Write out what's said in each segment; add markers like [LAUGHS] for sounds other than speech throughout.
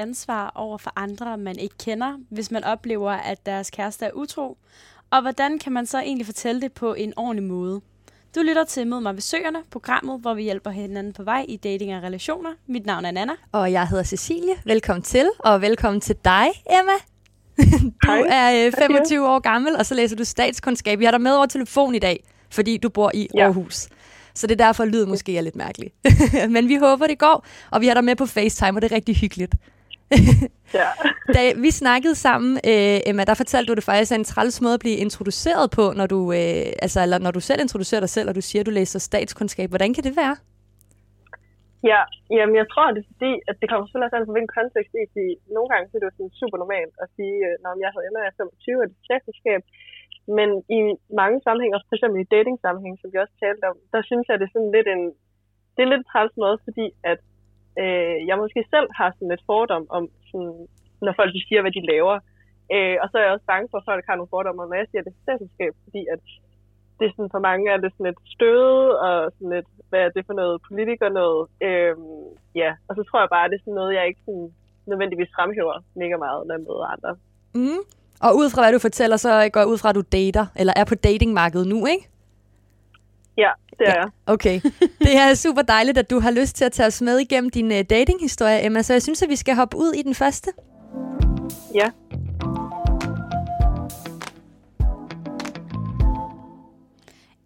Ansvar over for andre, man ikke kender, hvis man oplever, at deres kæreste er utro? Og hvordan kan man så egentlig fortælle det på en ordentlig måde? Du lytter til Mød mig ved Søerne, programmet, hvor vi hjælper hinanden på vej i dating og relationer. Mit navn er Nana. Og jeg hedder Cecilie. Velkommen til, og velkommen til dig, Emma. [LAUGHS] Du Hej. er øh, 25 år gammel, og så læser du statskundskab. Vi har dig med over telefon i dag, fordi du bor i Ja. Aarhus. Så det er derfor, lyden måske er lidt mærkelig. [LAUGHS] Men vi håber, det går, og vi har dig med på FaceTime, og det er rigtig hyggeligt. [LAUGHS] Ja. [LAUGHS] Da vi snakkede sammen, øh, Emma, der fortalte du, at det faktisk er en træls måde at blive introduceret på, når du, øh, altså, eller når du selv introducerer dig selv, og du siger, at du læser statskundskab. Hvordan kan det være? ja, jamen jeg tror, det er fordi, at det kommer selvfølgelig også an på, hvilken kontekst det er, fordi nogle gange så er det jo sådan super normalt at sige, øh, når jeg hedder Emma, jeg er 25, og det er statsskab. Men i mange sammenhænge, også eksempel i dating sammenhæng, som vi også talte om, der synes jeg, det er sådan lidt en, det er lidt træls måde, fordi at øh, jeg måske selv har sådan lidt fordom om, sådan, når folk de siger, hvad de laver. Øh, og så er jeg også bange for, at folk har nogle fordomme når jeg siger, det selskab, fordi at det er sådan, for mange er det sådan lidt støde, og sådan lidt, hvad er det for noget politiker noget. Øh, ja, og så tror jeg bare, at det er sådan noget, jeg ikke sådan nødvendigvis fremhæver mega meget, når jeg møder andre. Mm. Og ud fra hvad du fortæller, så går jeg ud fra, at du dater, eller er på datingmarkedet nu, ikke? Ja, det er jeg. Okay. [LAUGHS] Det er super dejligt, at du har lyst til at tage os med igennem din uh, datinghistorie, Emma. Så jeg synes, at vi skal hoppe ud i den første. Ja.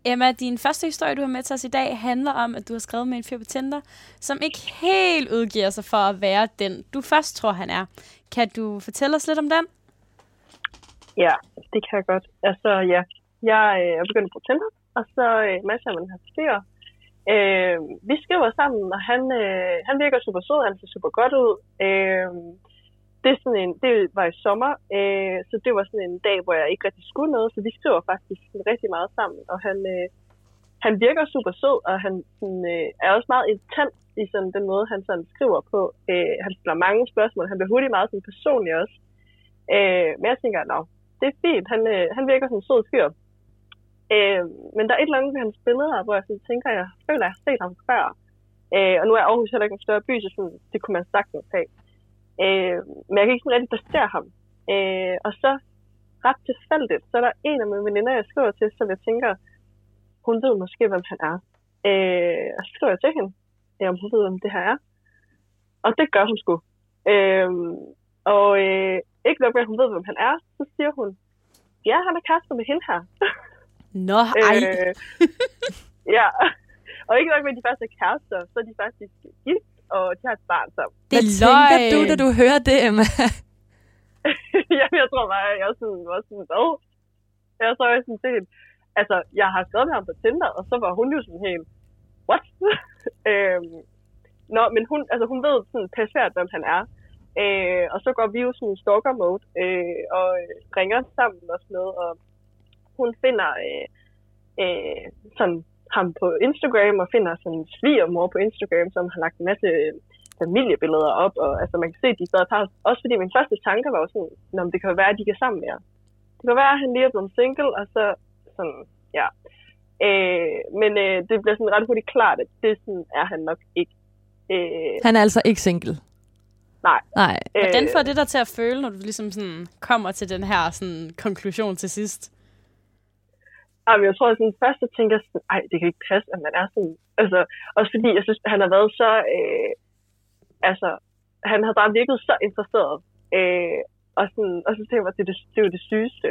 Emma, din første historie, du har med til os i dag, handler om, at du har skrevet med en fyr på Tinder, som ikke helt udgiver sig for at være den, du først tror, han er. Kan du fortælle os lidt om den? Ja, det kan jeg godt. Altså, ja. Jeg øh, er begyndt på Tinder, og så øh, masser man her. Øh, vi skriver sammen, og han, øh, han virker super sød, han ser super godt ud. Øh, det, er sådan en, det var i sommer, øh, så det var sådan en dag, hvor jeg ikke rigtig skulle noget, så vi skriver faktisk rigtig meget sammen, og han, øh, han virker super sød, og han sådan, øh, er også meget intens i sådan den måde, han sådan skriver på. Øh, han stiller mange spørgsmål, han bliver hurtigt meget sådan personlig også. Øh, men jeg tænker, nå, det er fint, han, øh, han virker som en sød fyr. Øh, men der er et eller andet ved hans billeder, hvor jeg sådan tænker, jeg føler, at jeg har set ham før. Øh, og nu er Aarhus heller ikke en større by, så sådan, det kunne man sagtens have. Øh, men jeg kan ikke sådan rigtig placere ham. Øh, og så ret tilfældigt, så er der en af mine veninder, jeg skriver til, som jeg tænker, hun ved måske, hvem han er. Øh, og så skriver jeg til hende, øh, om hun ved, hvem det her er. Og det gør hun sgu. Øh, og øh, ikke nok med, at hun ved, hvem han er, så siger hun, ja, han er kærester med hende her. [LAUGHS] Nå, ej. Øh, ja. [LAUGHS] Og ikke nok med, at de faktisk er kærester, så er de faktisk gift, og de har et barn sammen. det Hvad er tænker du, da du hører det, Emma? [LAUGHS] Jamen, jeg tror bare, at jeg sådan, var sådan, hvad? Jeg så var sådan set, altså, jeg har skrevet med ham på Tinder, og så var hun jo sådan helt, what? [LAUGHS] øhm, nå, men hun, altså, hun ved sådan pæsvært, hvem han er. Øh, og så går vi jo sådan i stalker mode, øh, og øh, ringer sammen og sådan noget, og hun finder øh, øh, sådan ham på Instagram, og finder sådan en svigermor på Instagram, som har lagt en masse øh, familiebilleder op, og altså man kan se, at de stadig tager, også fordi min første tanke var jo sådan, Nå, det kan være, at de kan sammen mere. Det kan være, at han lige er blevet single, og så sådan, ja. Øh, men øh, det bliver sådan ret hurtigt klart, at det sådan, er han nok ikke. Øh, Han er altså ikke single. nej. Nej. Hvordan får det dig til at føle, når du ligesom sådan kommer til den her sådan, konklusion til sidst? Jamen, men jeg tror, at sådan, først så tænker jeg sådan, ej, det kan ikke passe, at man er sådan. Altså, også fordi, jeg synes, han har været så, øh, altså, han har bare virket så interesseret. Øh, og, sådan, og så tænker jeg, at det, er det, det er jo det sygeste.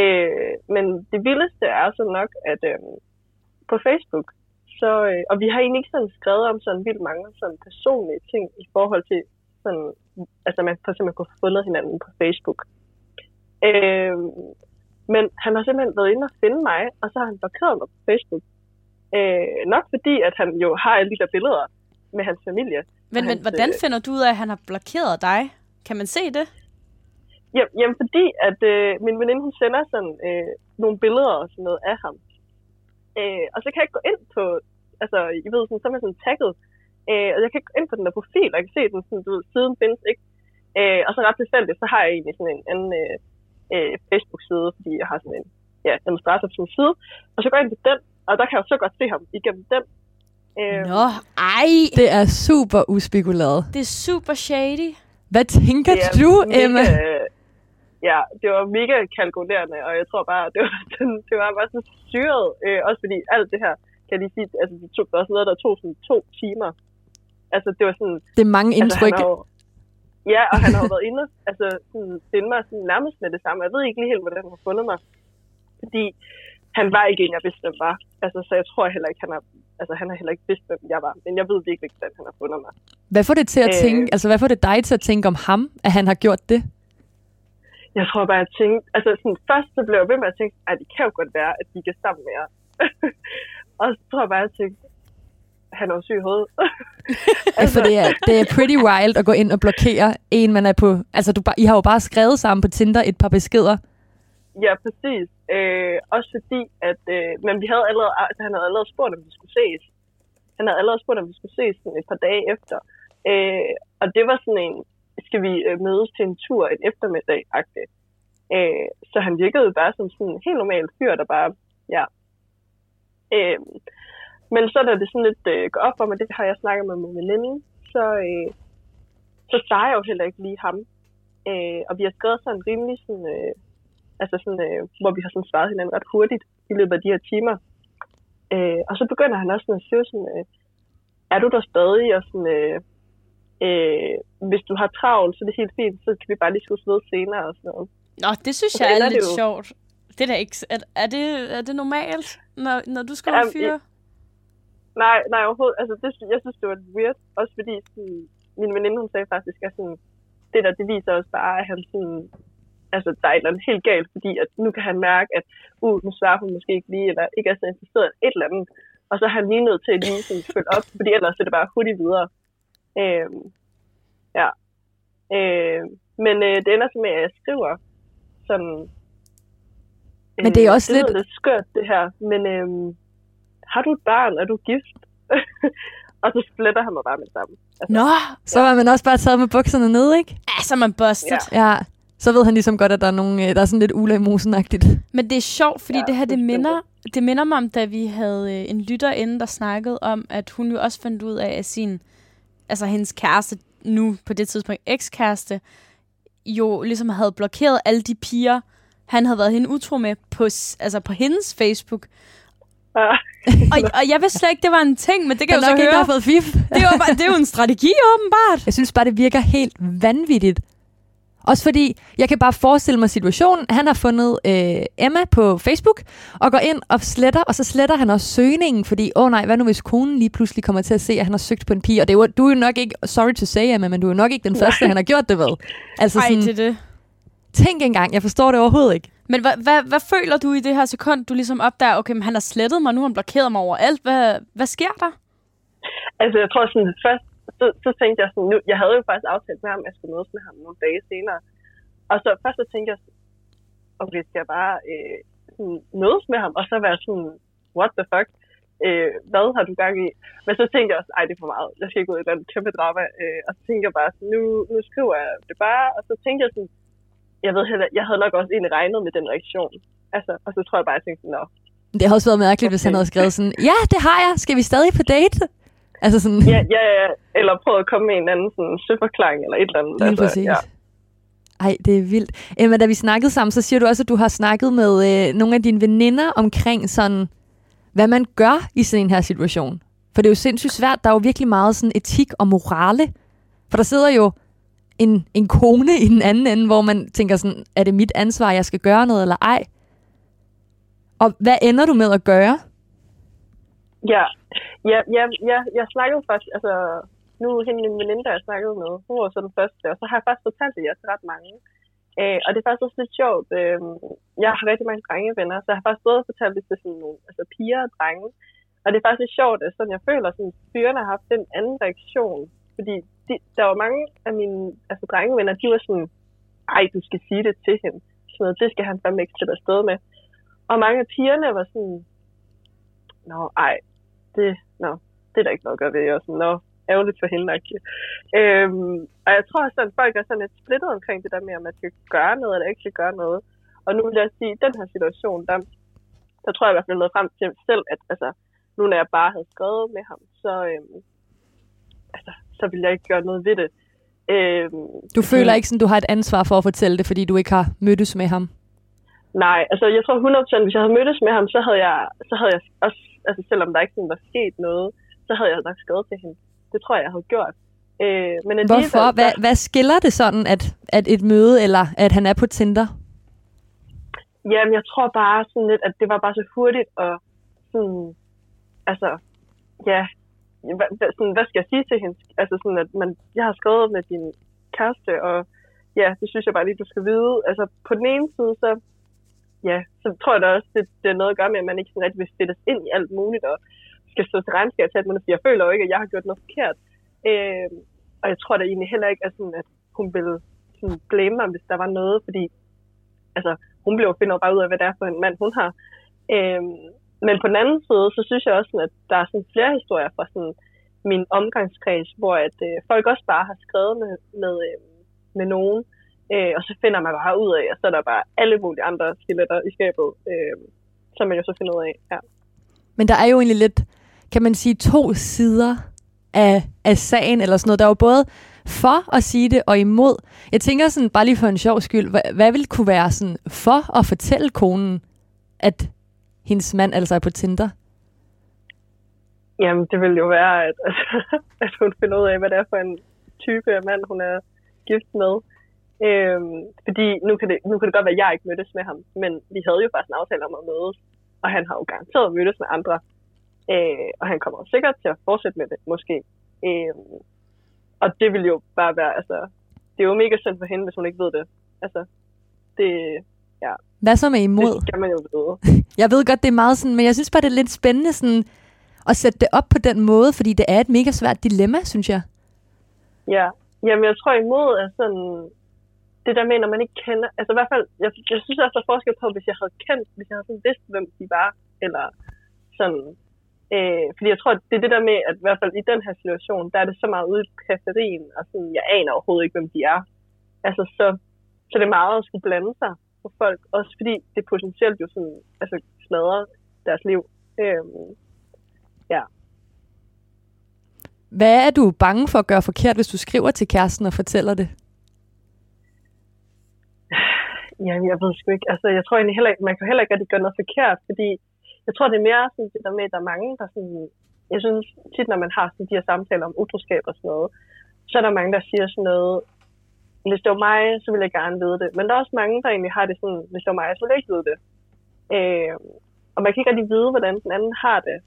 Øh, men det vildeste er så nok, at øh, på Facebook, så, øh, og vi har egentlig ikke sådan skrevet om sådan vildt mange sådan personlige ting i forhold til sådan, altså man for eksempel kunne få fundet hinanden på Facebook. Øh, men han har simpelthen været inde og finde mig, og så har han blokeret mig på Facebook. Øh, nok fordi, at han jo har alle de der billeder med hans familie. Men, men hans, hvordan øh, finder du ud af, at han har blokeret dig? Kan man se det? Jamen, jamen fordi, at øh, min veninde, hun sender sådan øh, nogle billeder og sådan noget af ham. Øh, og så kan jeg ikke gå ind på, altså, I ved, sådan, så er man sådan tagget. Øh, og jeg kan ikke gå ind på den der profil, og jeg kan se den sådan, du ved, siden findes ikke. Øh, og så ret tilfældigt, så har jeg egentlig sådan en anden øh, øh, Facebook-side, fordi jeg har sådan en ja, demonstrator på sin side. Og så går jeg ind på den, og der kan jeg jo så godt se ham igennem den. Øh, Nå, ej! Det er super uspekuleret. Det er super shady. Hvad tænker det du, mega, Emma? Ja, det var mega kalkulerende, og jeg tror bare, [LAUGHS] det var, sådan, det var bare sådan syret. Øh, også fordi alt det her, kan jeg lige sige, altså det tog det var også noget, der tog sådan to timer. Altså det var sådan, Det er mange indtryk. Altså, har jo, ja, og han har jo været inde altså, sådan, finde mig sådan, nærmest med det samme. Jeg ved ikke lige helt, hvordan han har fundet mig. Fordi han var ikke en, jeg vidste, hvem var. Altså, så jeg tror heller ikke, han har, altså, han har heller ikke vidst, hvem jeg var. Men jeg ved virkelig ikke, hvordan han har fundet mig. Hvad får det til at Øh. tænke, altså hvad får det dig til at tænke om ham, at han har gjort det? Jeg tror bare, jeg tænkte, altså sådan, først så blev jeg ved med at tænke, at det kan jo godt være, at de kan sammen med jer. [LAUGHS] og så tror jeg bare, at jeg tænkte, han er jo syg i hovedet. [LAUGHS] Altså, det er, det er pretty wild at gå ind og blokere en, man er på... Altså, du, bare- I har jo bare skrevet sammen på Tinder et par beskeder. Ja, præcis. Øh, også fordi, at øh, men vi havde allerede, altså, han havde allerede spurgt, om vi skulle ses. Han havde allerede spurgt, om vi skulle ses sådan et par dage efter. Øh, og det var sådan en, skal vi øh, mødes til en tur en eftermiddag -agtigt. øh, Så han virkede bare som sådan en helt normal fyr, der bare, ja. Øh, men så da det sådan lidt øh, går op for mig, det har jeg snakket med min veninde, så, øh, så svarer jeg jo heller ikke lige ham. Øh, og vi har skrevet sådan rimelig sådan, øh, altså sådan, øh, hvor vi har sådan svaret hinanden ret hurtigt i løbet af de her timer. Øh, og så begynder han også sådan at sige sådan, øh, er du der stadig? Og sådan, øh, øh, hvis du har travlt, så er det helt fint, så kan vi bare lige skulle ved senere og sådan noget. Nå, det synes jeg er lidt jo- sjovt. Det er, da ikke, er, er, det, er det normalt, når, når du skriver Jamen, fyre? Nej, nej overhovedet. Altså, det, jeg synes, det var weird. Også fordi sådan, min veninde, hun sagde faktisk, at sådan, det der, det viser også bare, at han sådan, altså, der er et eller andet helt galt, fordi at nu kan han mærke, at uh, nu svarer hun måske ikke lige, eller ikke er så interesseret i et eller andet. Og så er han lige nødt til at lige sådan, følge op, fordi ellers er det bare hurtigt videre. Øhm, ja. Øh, men øh, det ender så med, at jeg skriver sådan... Men det er også det lidt- lyder lidt skørt, det her. Men øhm, har du et barn? Er du gift? [LAUGHS] og så splitter han mig bare med det samme. Altså, Nå, Så var man også bare taget med bukserne ned, ikke? ja, så er man busted. Ja. Ja. Så ved han ligesom godt, at der er, nogle, øh, der er sådan lidt ula i mosen-agtigt. [LAUGHS] Men det er sjovt, fordi Ja, det her, det minder, det minder mig om, da vi havde øh, en lytter inde, der snakkede om, at hun jo også fandt ud af, at sin, altså hendes kæreste, nu på det tidspunkt ekskæreste, jo ligesom havde blokeret alle de piger, han havde været hende utro med på, altså på hendes Facebook. Og, og jeg vidste slet ikke, det var en ting, men det kan jeg er jo så nok høre. har fået fif. Det, var bare, det er jo en strategi, åbenbart. Jeg synes bare, det virker helt vanvittigt. Også fordi, jeg kan bare forestille mig situationen. Han har fundet øh, Emma på Facebook, og går ind og sletter, og så sletter han også søgningen, fordi, åh oh nej, hvad nu hvis konen lige pludselig kommer til at se, at han har søgt på en pige, og det er jo, du er jo nok ikke, sorry to say, Emma, men du er jo nok ikke den første, han har gjort det ved. Altså Ej, sådan, det er det. tænk engang, jeg forstår det overhovedet ikke. Men hvad, hvad, hvad føler du i det her sekund, du ligesom opdager, okay, men han har slettet mig, nu han blokeret mig overalt. Hvad, hvad sker der? altså, jeg tror sådan, først, så, så tænkte jeg sådan, nu, jeg havde jo faktisk aftalt med ham, at jeg skulle mødes med ham nogle dage senere. Og så først så tænkte jeg, okay, skal jeg bare øh, sådan, mødes med ham, og så være sådan, what the fuck? Øh, hvad har du gang i? Men så tænkte jeg også, ej, det er for meget. Jeg skal ikke ud i et eller andet kæmpe drama. Øh, og så tænkte jeg bare, sådan, nu, nu skriver jeg det bare. Og så tænkte jeg sådan, jeg ved heller, jeg havde nok også egentlig regnet med den reaktion. Altså, og så tror jeg bare, jeg tænkte, nå, Det har også været mærkeligt, okay. hvis han havde skrevet sådan, ja, det har jeg, skal vi stadig på date? Altså sådan, ja, ja, ja, eller prøve at komme med en anden sådan, søforklaring eller et eller andet. Lige altså, præcis. Ja. Ej, det er vildt. Emma, da vi snakkede sammen, så siger du også, at du har snakket med øh, nogle af dine veninder omkring sådan, hvad man gør i sådan en her situation. For det er jo sindssygt svært. Der er jo virkelig meget sådan etik og morale. For der sidder jo en, en kone i den anden ende, hvor man tænker sådan, er det mit ansvar, jeg skal gøre noget eller ej? Og hvad ender du med at gøre? Ja, ja, ja, ja, jeg snakkede faktisk, altså, nu hende min veninde, der jeg snakkede med, hun var så den første, og så har jeg faktisk fortalt det jer til ret mange. Øh, og det er faktisk også lidt sjovt. Øh, jeg har rigtig mange drengevenner, så jeg har faktisk både fortalt det til sådan nogle altså piger og drenge. Og det er faktisk lidt sjovt, at sådan, jeg føler, at sådan, fyrene har haft en anden reaktion. Fordi de, der var mange af mine altså, drengevenner, de var sådan, ej, du skal sige det til hende. Sådan noget, det skal han fandme ikke sætte afsted med. Og mange af pigerne var sådan, nå, ej, det, nå, det er der ikke noget at gøre ved. Og sådan, nå, ærgerligt for hende. Øhm, og jeg tror også, at folk er sådan lidt splittet omkring det der med, om man skal gøre noget eller ikke skal gøre noget. Og nu vil jeg sige, at den her situation, der, der tror jeg i hvert fald noget frem til selv, at altså, nu når jeg bare havde skrevet med ham, så, øhm, altså, så ville jeg ikke gøre noget ved det. Øhm, du føler ikke, sådan, du har et ansvar for at fortælle det, fordi du ikke har mødtes med ham? Nej, altså jeg tror 100% hvis jeg havde mødtes med ham, så havde jeg, så havde jeg også, altså selvom der ikke sådan var sket noget, så havde jeg nok skrevet til hende. Det tror jeg, jeg havde gjort. Øh, men Hvorfor? Hvad, hvad skiller det sådan, at, at et møde, eller at han er på Tinder? Jamen, jeg tror bare sådan lidt, at det var bare så hurtigt, og sådan, altså, ja, hvad, sådan, hvad skal jeg sige til hende? Altså sådan, at man, jeg har skrevet med din kæreste, og ja, det synes jeg bare lige, du skal vide. Altså, på den ene side, så, ja, så tror jeg da også, det, det er noget at gøre med, at man ikke sådan rigtig vil stilles ind i alt muligt, og skal stå til regnskab til, at man siger, jeg føler jo ikke, at jeg har gjort noget forkert. Øh, og jeg tror da egentlig heller ikke, at, sådan, at hun ville sådan, blame mig, hvis der var noget, fordi altså, hun blev finder bare ud af, hvad det er for en mand, hun har. Øh, men på den anden side, så synes jeg også, at der er sådan flere historier fra sådan, min omgangskreds, hvor at, øh, folk også bare har skrevet med, med, øh, med nogen, øh, og så finder man bare ud af, at så er der bare alle mulige andre skeletter i skabet, øh, som man jo så finder ud af. Ja. Men der er jo egentlig lidt kan man sige, to sider af, af sagen, eller sådan noget. Der er jo både for at sige det og imod. Jeg tænker sådan, bare lige for en sjov skyld, hvad, hvad ville kunne være sådan for at fortælle konen, at hendes mand altså er på Tinder? Jamen, det vil jo være, at, at, [LAUGHS] altså, at hun finder ud af, hvad det er for en type af mand, hun er gift med. Øhm, fordi nu kan, det, nu kan det godt være, at jeg ikke mødtes med ham, men vi havde jo faktisk en aftale om at mødes, og han har jo garanteret mødtes med andre. Øh, og han kommer sikkert til at fortsætte med det, måske. Øh, og det vil jo bare være, altså, det er jo mega synd for hende, hvis hun ikke ved det. Altså, det, ja. Hvad så med imod? Det skal man jo vide. [LAUGHS] jeg ved godt, det er meget sådan, men jeg synes bare, det er lidt spændende sådan, at sætte det op på den måde, fordi det er et mega svært dilemma, synes jeg. Ja, jamen jeg tror imod er sådan, det der med, når man ikke kender, altså i hvert fald, jeg, jeg synes også, der er forskel på, hvis jeg havde kendt, hvis jeg havde sådan vidst, hvem de var, eller sådan, Øh, fordi jeg tror, det er det der med, at i hvert fald i den her situation, der er det så meget ude i periferien, og sådan, jeg aner overhovedet ikke, hvem de er. Altså, så, så det er meget at skulle blande sig for folk, også fordi det potentielt jo sådan, altså, smadrer deres liv. Øh, ja. Hvad er du bange for at gøre forkert, hvis du skriver til kæresten og fortæller det? Jamen, jeg ved sgu ikke. Altså, jeg tror egentlig heller ikke, man kan heller ikke rigtig gøre noget forkert, fordi jeg tror, det er mere sådan, det der med, at der er mange, der sådan, jeg synes tit, når man har sådan, de her samtaler om utroskab og sådan noget, så er der mange, der siger sådan noget, hvis det var mig, så ville jeg gerne vide det. Men der er også mange, der egentlig har det sådan, hvis det var mig, så ville jeg ikke vide det. Øh, og man kan ikke rigtig vide, hvordan den anden har det.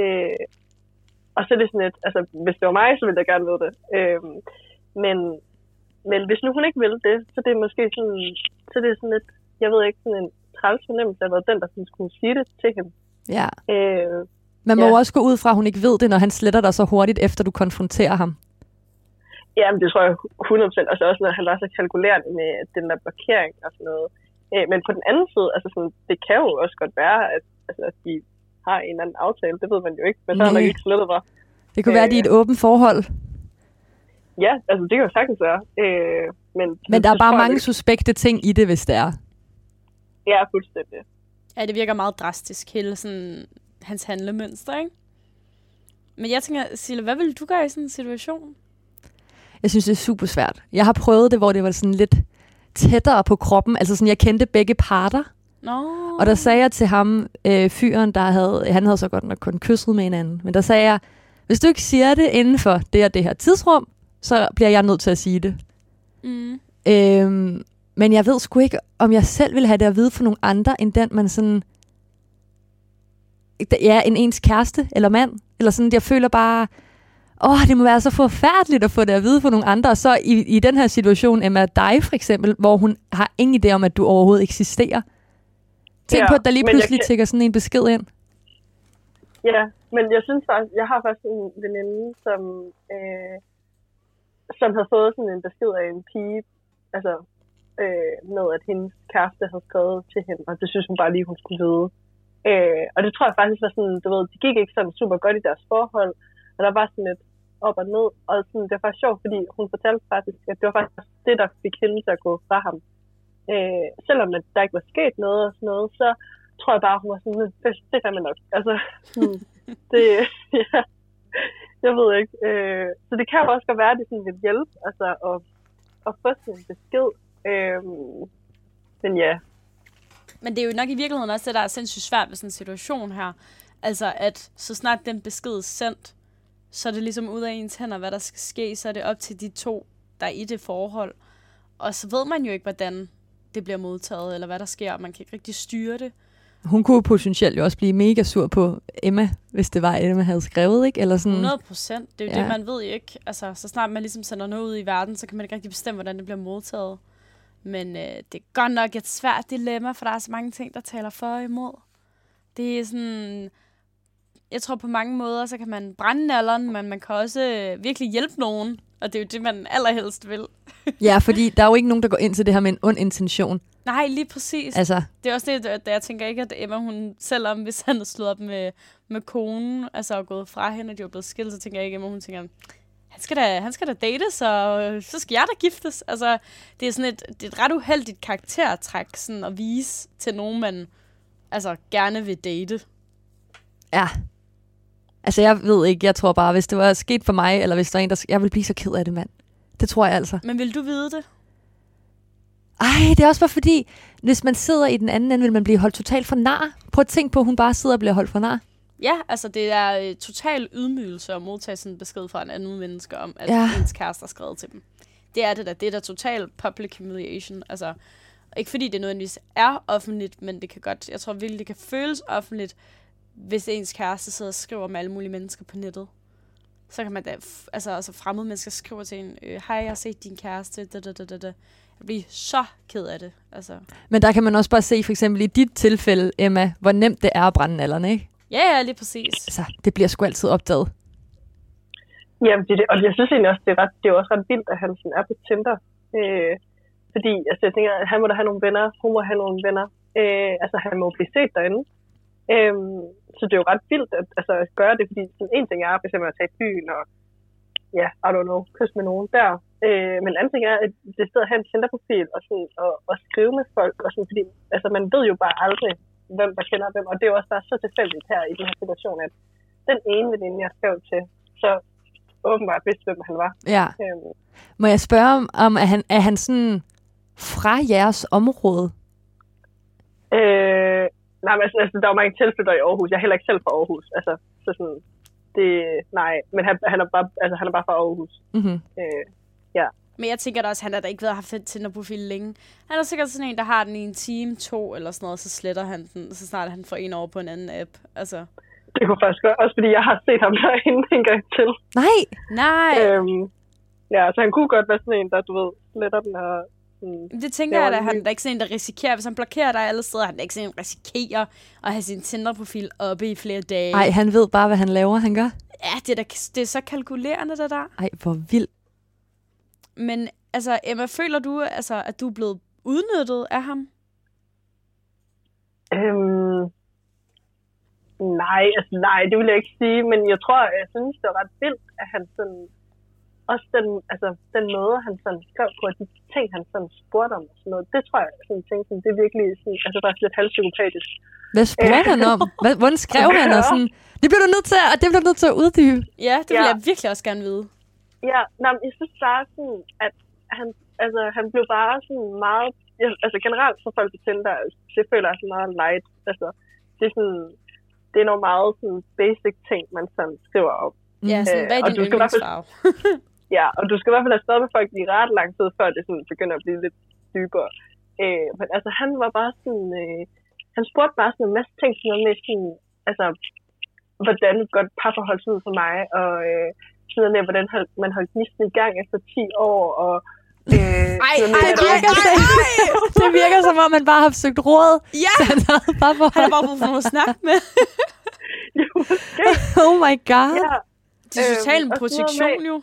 Øh, og så er det sådan lidt, altså hvis det var mig, så ville jeg gerne vide det. Øh, men, men hvis nu hun ikke vil det, så det er måske sådan, så det er sådan lidt, jeg ved ikke, sådan en træls fornemmelse af, den, der skulle sige det til hende. Ja. Øh, Man må ja. også gå ud fra, at hun ikke ved det, når han sletter dig så hurtigt, efter du konfronterer ham. Jamen, det tror jeg 100%. Altså også, når han var så kalkulerende med den der blokering og sådan noget. Øh, men på den anden side, altså sådan, det kan jo også godt være, at, altså, at de har en eller anden aftale. Det ved man jo ikke, men så har man ikke slettet mig. Det kunne øh, være, at de er et åbent forhold. Ja, altså det kan jo sagtens være. Øh, men men der er bare mange det... suspekte ting i det, hvis det er. Ja, fuldstændig. Ja, det virker meget drastisk, hele sådan, hans handlemønster, ikke? Men jeg tænker, Sille, hvad vil du gøre i sådan en situation? Jeg synes, det er super svært. Jeg har prøvet det, hvor det var sådan lidt tættere på kroppen. Altså sådan, jeg kendte begge parter. No. Og der sagde jeg til ham, øh, fyren, der havde, han havde så godt nok kun kysset med hinanden, men der sagde jeg, hvis du ikke siger det inden for det og det her tidsrum, så bliver jeg nødt til at sige det. Mm. Øhm, men jeg ved sgu ikke, om jeg selv vil have det at vide for nogle andre, end den man sådan... Ja, en ens kæreste eller mand. Eller sådan, jeg føler bare... åh, det må være så forfærdeligt at få det at vide for nogle andre. Og så i, i den her situation, Emma, dig for eksempel, hvor hun har ingen idé om, at du overhovedet eksisterer. Tænk Ja, på, at der lige pludselig kan- tækker sådan en besked ind. Ja, men jeg synes faktisk, jeg har faktisk en veninde, som, øh, som havde fået sådan en besked af en pige, altså øh, med at hendes kæreste havde skrevet til hende, og det synes hun bare lige, hun skulle vide. Øh, og det tror jeg faktisk var sådan, du ved, det gik ikke sådan super godt i deres forhold, og der var sådan lidt op og ned, og sådan, det var faktisk sjovt, fordi hun fortalte faktisk, at det var faktisk det, der fik hende til at gå fra ham. Øh, selvom at der ikke var sket noget og sådan noget, så tror jeg bare, hun var sådan, det, det er nok. Altså, sådan, [LAUGHS] det, [LAUGHS] ja, jeg ved ikke. Øh, så det kan jo også godt være, at det sådan vil hjælpe, altså at, at få sådan en besked. Øh, men ja, Men det er jo nok i virkeligheden også det, der er sindssygt svært ved sådan en situation her. Altså, at så snart den besked er sendt, så er det ligesom ud af ens hænder, hvad der skal ske. Så er det op til de to, der er i det forhold. Og så ved man jo ikke, hvordan det bliver modtaget, eller hvad der sker. Man kan ikke rigtig styre det. Hun kunne potentielt jo også blive mega sur på Emma, hvis det var, Emma havde skrevet, ikke? Eller sådan, 100 procent. Det er jo Ja. det, man ved ikke. Altså, så snart man ligesom sender noget ud i verden, så kan man ikke rigtig bestemme, hvordan det bliver modtaget. Men øh, det er godt nok et svært dilemma, for der er så mange ting, der taler for og imod. Det er sådan... Jeg tror på mange måder, så kan man brænde nalleren, men man kan også øh, virkelig hjælpe nogen. Og det er jo det, man allerhelst vil. [LAUGHS] Ja, fordi der er jo ikke nogen, der går ind til det her med en ond intention. Nej, lige præcis. Altså, Det er også det, der- jeg tænker ikke, at Emma, hun, selvom hvis han havde slået op med, med konen, altså og gået fra hende, og de var blevet skilt, så tænker jeg ikke, at Emma, hun tænker, han skal da, han skal da dates, og øh, så skal jeg da giftes. Altså, det er sådan et, det er et ret uheldigt karaktertræk, sådan at vise til nogen, man altså, gerne vil date. ja. Altså, jeg ved ikke, jeg tror bare, hvis det var sket for mig, eller hvis der er en, der... Jeg vil blive så ked af det, mand. Det tror jeg altså. Men vil du vide det? Ej, det er også bare fordi, hvis man sidder i den anden ende, vil man blive holdt totalt for nar. Prøv at tænke på, at hun bare sidder og bliver holdt for nar. Ja, altså det er øh, total ydmygelse at modtage sådan en besked fra en anden menneske om, at Ja. ens kæreste har skrevet til dem. Det er det da. Det er da total public humiliation. Altså, ikke fordi det nødvendigvis er offentligt, men det kan godt, jeg tror virkelig, det kan føles offentligt, hvis ens kæreste sidder og skriver med alle mulige mennesker på nettet. Så kan man da, altså, altså fremmede mennesker skriver til en, øh, hej, jeg har set din kæreste, da, da, da, da, da. Jeg bliver så ked af det. Altså, Men der kan man også bare se, for eksempel i dit tilfælde, Emma, hvor nemt det er at brænde alderne, ikke? ja, ja, lige præcis. Altså, det bliver sgu altid opdaget. Jamen, det, er det, og jeg synes egentlig også, det er, ret, det er også ret vildt, at han sådan er på Tinder. Øh, fordi altså, jeg tænker, at han må da have nogle venner, hun må have nogle venner. Øh, altså, han må blive set derinde. Øh, så det er jo ret vildt at, altså, at gøre det, fordi sådan, en ting er for eksempel at tage i byen og, ja, I don't know, kysse med nogen der. Øh, men en anden ting er, at det stedet at have en Tinder-profil og, sådan, og, og skrive med folk, og sådan, fordi altså, man ved jo bare aldrig, hvem der kender hvem, og det er jo også bare så tilfældigt her i den her situation, at den ene veninde, jeg skrev til, så åbenbart vidste, hvem han var. Ja. Øhm, Må jeg spørge om, om er, han, er han sådan fra jeres område? øh, nej, men altså, altså, der er jo mange tilflyttere i Aarhus. Jeg er heller ikke selv fra Aarhus. Altså, så sådan, det, nej, men han, han, er bare, altså, han er bare fra Aarhus. Mm-hmm. Øh, Men jeg tænker da også, at han har da ikke været haft en Tinder-profil længe. Han er sikkert sådan en, der har den i en time, to eller sådan noget, så sletter han den, så snart han får en over på en anden app. Altså, det kunne faktisk godt, også fordi jeg har set ham [LAUGHS] derinde en gang til. Nej! nej, Øhm, ja, så han kunne godt være sådan en, der, du ved, sletter den og sådan, det tænker det jeg da, han er ikke sådan en, der risikerer. Hvis han blokerer dig alle steder, han er ikke sådan en, der risikerer at have sin Tinder-profil oppe i flere dage. Ej, han ved bare, hvad han laver, han gør. Ja, det er, da, det er så kalkulerende, det der. Ej, hvor vildt. Men altså, Emma, føler du, altså, at du er blevet udnyttet af ham? Øhm, nej, altså nej, det vil jeg ikke sige, men jeg tror, jeg synes, det var ret vildt, at han sådan, også den, altså, den måde, han sådan skrev på, og de ting, han sådan spurgte om og sådan noget, det tror jeg, sådan tænkte, sådan, det er virkelig sådan, altså faktisk lidt halvpsykopatisk. Hvad spurgte han om? Hvad, hvordan skrev han? Og sådan, det bliver du nødt til, at, det bliver du nødt til at uddybe. Ja, det vil Ja. jeg virkelig også gerne vide. Ja, nej, men jeg synes bare sådan, at han, altså, han blev bare sådan meget, ja, altså generelt for folk på Tinder, altså, det føler jeg sådan meget light, altså, det er sådan, det er nogle meget sådan basic ting, man sådan skriver om. Ja, sådan, Øh, hvad er og din yndlingsfarve? [LAUGHS] [LAUGHS] Ja, og du skal i hvert fald have stået med folk i ret lang tid, før det sådan begynder at blive lidt dybere. Øh, men altså, han var bare sådan, øh, han spurgte bare sådan en masse ting, sådan noget med sådan, altså, hvordan et godt parforhold ser ud for mig, og øh, sådan noget med, hvordan hold, man holdt gnisten i gang efter 10 år, og øh, Ej, sådan noget ej, med, det virker så- Det virker som om, man bare har søgt råd. Ja, Så han havde bare for han har bare brug for at snakke med. [LAUGHS] Jo, måske. [LAUGHS] Oh my god. Ja, Det er totalt en Øhm, og sådan noget projektion jo.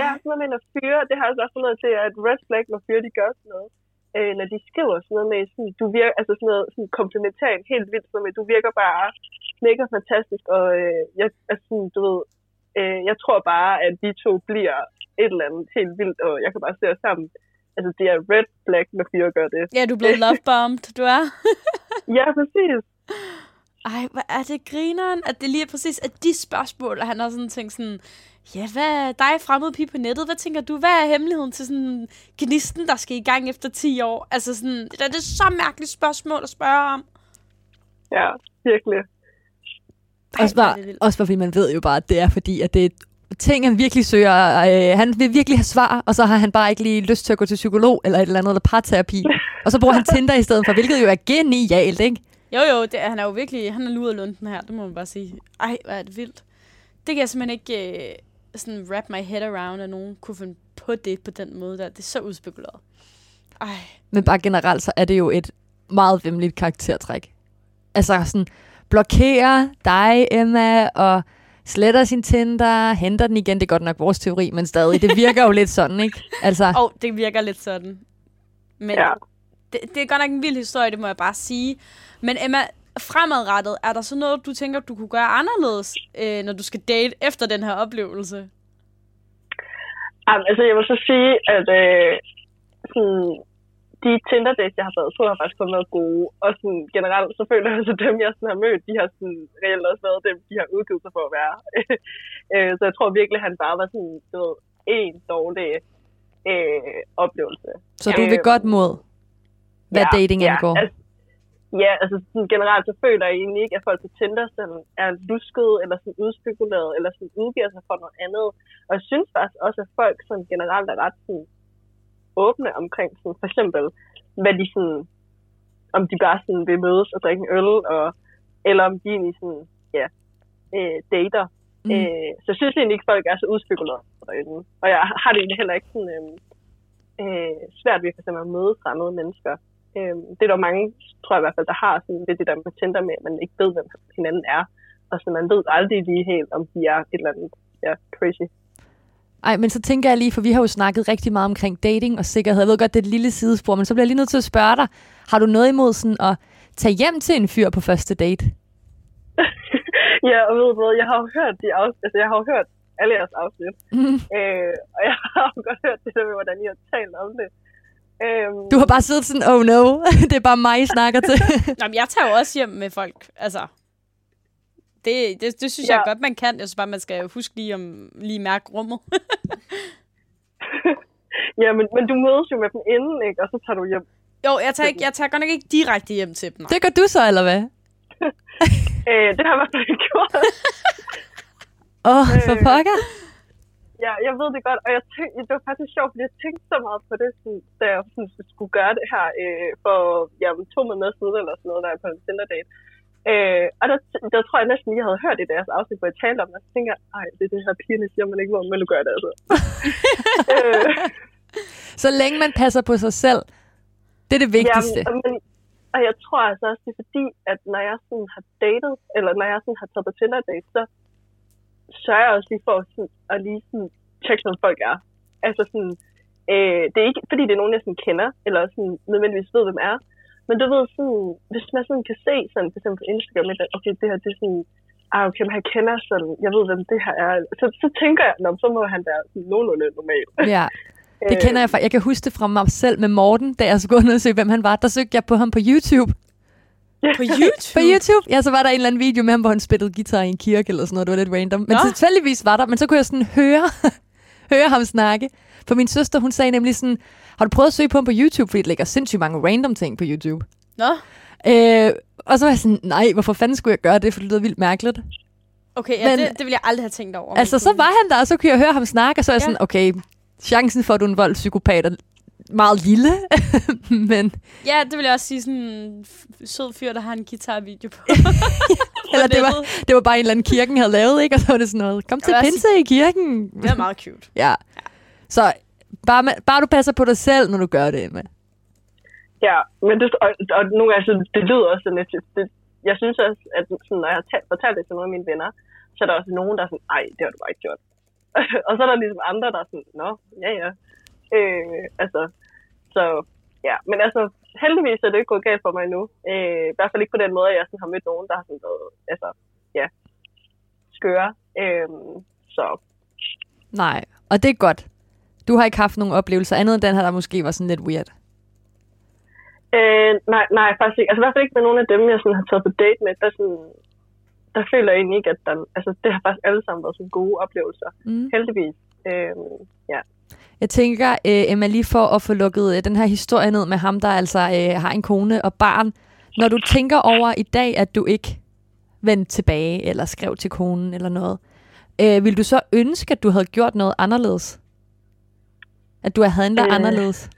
Ja, sådan noget med at fyre, det har altså også noget til, at red flag, når fyre, de gør sådan noget. Øh, når de skriver sådan noget med, sådan, du virker, altså sådan noget sådan komplementært, helt vildt, sådan noget med, du virker bare mega fantastisk, og øh, jeg, altså, sådan, du ved, øh, jeg tror bare, at de to bliver et eller andet helt vildt, og jeg kan bare se os sammen. Altså, det er red flag, når fyre gør det. Ja, du er blevet [LAUGHS] lovebombed, du er. Ja, præcis. Ej, hvad er det grineren, at det lige er præcis at de spørgsmål, og han har sådan tænkt sådan, ja, hvad er dig fremmede pige på nettet? Hvad tænker du, hvad er hemmeligheden til sådan gnisten, der skal i gang efter 10 år? Altså sådan, det er det så mærkeligt spørgsmål at spørge om. Ja, virkelig. Ej, Også bare, også fordi man ved jo bare, at det er fordi, at det er ting, han virkelig søger. Øh, han vil virkelig have svar, og så har han bare ikke lige lyst til at gå til psykolog eller et eller andet, eller parterapi. Og så bruger han Tinder i stedet for, hvilket jo er genialt, ikke? Jo, jo, det, han er jo virkelig, han er luret lunden her, det må man bare sige. Ej, hvor er det vildt. Det kan jeg simpelthen ikke øh, sådan wrap my head around, at nogen kunne finde på det på den måde der. Det er så udspekuleret. Ej, Men bare generelt, så er det jo et meget vemmeligt karaktertræk. Altså sådan, blokerer dig, Emma, og sletter sin Tinder, henter den igen. Det er godt nok vores teori, men stadig. Det virker jo lidt sådan, ikke? Altså, og det virker lidt sådan. Men Ja. det, det er godt nok en vild historie, det må jeg bare sige. Men Emma, fremadrettet, er der så noget, du tænker, du kunne gøre anderledes, øh, når du skal date efter den her oplevelse? Jamen, altså, jeg vil så sige, at øh, sådan, de tinder dates, jeg har været på, har faktisk kun været gode. Og sådan, generelt, så føler jeg, at dem, jeg sådan, har mødt, de har sådan, reelt også været dem, de har udgivet sig for at være. [LAUGHS] øh, så jeg tror virkelig, han bare var sådan, du ved, en dårlig øh, oplevelse. så du vil Øhm, godt mod, hvad dating angår. Altså, ja, altså sådan, generelt så føler jeg egentlig ikke, at folk på Tinder sådan, er lusket eller sådan udspekuleret eller sådan udgiver sig for noget andet. Og jeg synes faktisk også, at folk sådan generelt er ret sådan, åbne omkring sådan, for eksempel, hvad de sådan, om de bare sådan vil mødes og drikke en øl, og, eller om de egentlig sådan, ja, øh, dater. Mm. Mm. Øh, så jeg synes egentlig ikke, at folk er så udspekuleret derinde. Og jeg har det egentlig heller ikke sådan, øh, øh, svært ved for eksempel at møde fremmede mennesker. Øh, det er der mange, tror jeg i hvert fald, der har sådan lidt det der med Tinder med, at man ikke ved, hvem hinanden er. Og så man ved aldrig lige helt, om de er et eller andet ja, crazy. Ej, men så tænker jeg lige, for vi har jo snakket rigtig meget omkring dating og sikkerhed. Jeg ved godt, det er et lille sidespor, men så bliver jeg lige nødt til at spørge dig. Har du noget imod sådan at tage hjem til en fyr på første date? [LAUGHS] ja, og ved du hvad, jeg har jo hørt de afsnit, altså jeg har hørt alle jeres afsnit, Mm. øh, og jeg har jo godt hørt det der med, hvordan I har talt om det. Øhm, Du har bare siddet sådan, oh no, [LAUGHS] det er bare mig, I snakker til. [LAUGHS] Nå, men jeg tager jo også hjem med folk. Altså, det, det, det synes ja. jeg godt, man kan. Jeg synes bare, man skal huske lige om lige mærke rummet. [LAUGHS] ja, men, men du mødes jo med dem inden, ikke? Og så tager du hjem. jo, jeg tager, ikke, jeg tager godt nok ikke direkte hjem til dem. nej. Det gør du så, eller hvad? Øh, det har jeg i hvert fald ikke gjort. Åh, oh, for Øh. pokker. Ja, jeg ved det godt, og jeg tænkte, det var faktisk sjovt, fordi jeg tænkte så meget på det, sådan, da jeg sådan, skulle gøre det her øh, for ja, to måneder siden, eller sådan noget, der er på en Tinder date. Øh, og der, der, tror jeg næsten, jeg havde hørt i deres afsnit, hvor jeg talte om det, og så tænker jeg, ej, det er det her pigerne siger, man ikke må, men nu gør det altså. [LAUGHS] øh, Så længe man passer på sig selv, det er det vigtigste. Jamen, men, og jeg tror altså også, det er fordi, at når jeg sådan har datet, eller når jeg sådan har taget på Tinder date, så sørger også lige for sådan, at lige sådan tjekke, hvem folk er. Altså sådan, øh, det er ikke, fordi det er nogen, jeg sådan kender, eller sådan nødvendigvis ved, hvem er. Men du ved sådan, hvis man sådan kan se sådan, for eksempel på Instagram, at okay, det her, det er sådan, ah, okay, men han kender sådan, jeg ved, hvem det her er. Så, så tænker jeg, Nå, så må han være sådan nogenlunde normal. Ja, [LAUGHS] det kender jeg fra. Jeg kan huske det fra mig selv med Morten, da jeg skulle undersøge, hvem han var. Der søgte jeg på ham på YouTube. På YouTube? På YouTube? Ja, så var der en eller anden video med ham, hvor han spillede guitar i en kirke eller sådan noget. Det var lidt random. Men Nå. tilfældigvis var der, men så kunne jeg sådan høre, [LAUGHS] høre ham snakke. For min søster, hun sagde nemlig sådan, har du prøvet at søge på ham på YouTube? Fordi det ligger sindssygt mange random ting på YouTube. Nå, Øh, og så var jeg sådan, nej, hvorfor fanden skulle jeg gøre det? For det lyder vildt mærkeligt. okay, ja, Men- det, det ville jeg aldrig have tænkt over. Altså, så var han der, og så kunne jeg høre ham snakke, og så er jeg Ja. sådan, okay, chancen for, at du er en voldspsykopat er meget lille, [LAUGHS] men... Ja, det vil jeg også sige, sådan en sød fyr, der har en guitarvideo på. [LAUGHS] Eller det var, det var bare en eller anden kirken havde lavet, ikke? Og så var det sådan noget, kom til pinse i kirken. Det er meget cute. [LAUGHS] Ja. Så bare, med, bare du passer på dig selv, når du gør det, Emma. Ja, men det, og, og nogle gange, så det lyder også lidt, det, jeg synes også, at sådan, når jeg har talt, fortalt det til nogle af mine venner, så er der også nogen, der er sådan, ej, det har du bare ikke gjort. og så er der ligesom andre, der er sådan, nå, ja, ja. Øh, altså, så ja, men altså, heldigvis er det ikke gået galt for mig endnu. Øh, I hvert fald ikke på den måde, at jeg sådan har mødt nogen, der har sådan været, altså, ja, skøre. Øh, så Nej, og det er godt. Du har ikke haft nogen oplevelser andet end den her, der måske var sådan lidt weird. Øh, nej, nej, faktisk ikke. Altså i hvert fald ikke med nogen af dem, jeg sådan har taget på date med. Der, sådan, der føler jeg egentlig ikke, at der, altså, det har faktisk alle sammen været sådan gode oplevelser. Mm. Heldigvis. Øh, ja. Jeg tænker, øh, Emma, lige for at få lukket øh, den her historie ned med ham, der altså øh, har en kone og barn. Når du tænker over i dag, at du ikke vendte tilbage eller skrev til konen eller noget, øh, vil du så ønske, at du havde gjort noget anderledes? At du havde handlet øh. Anderledes?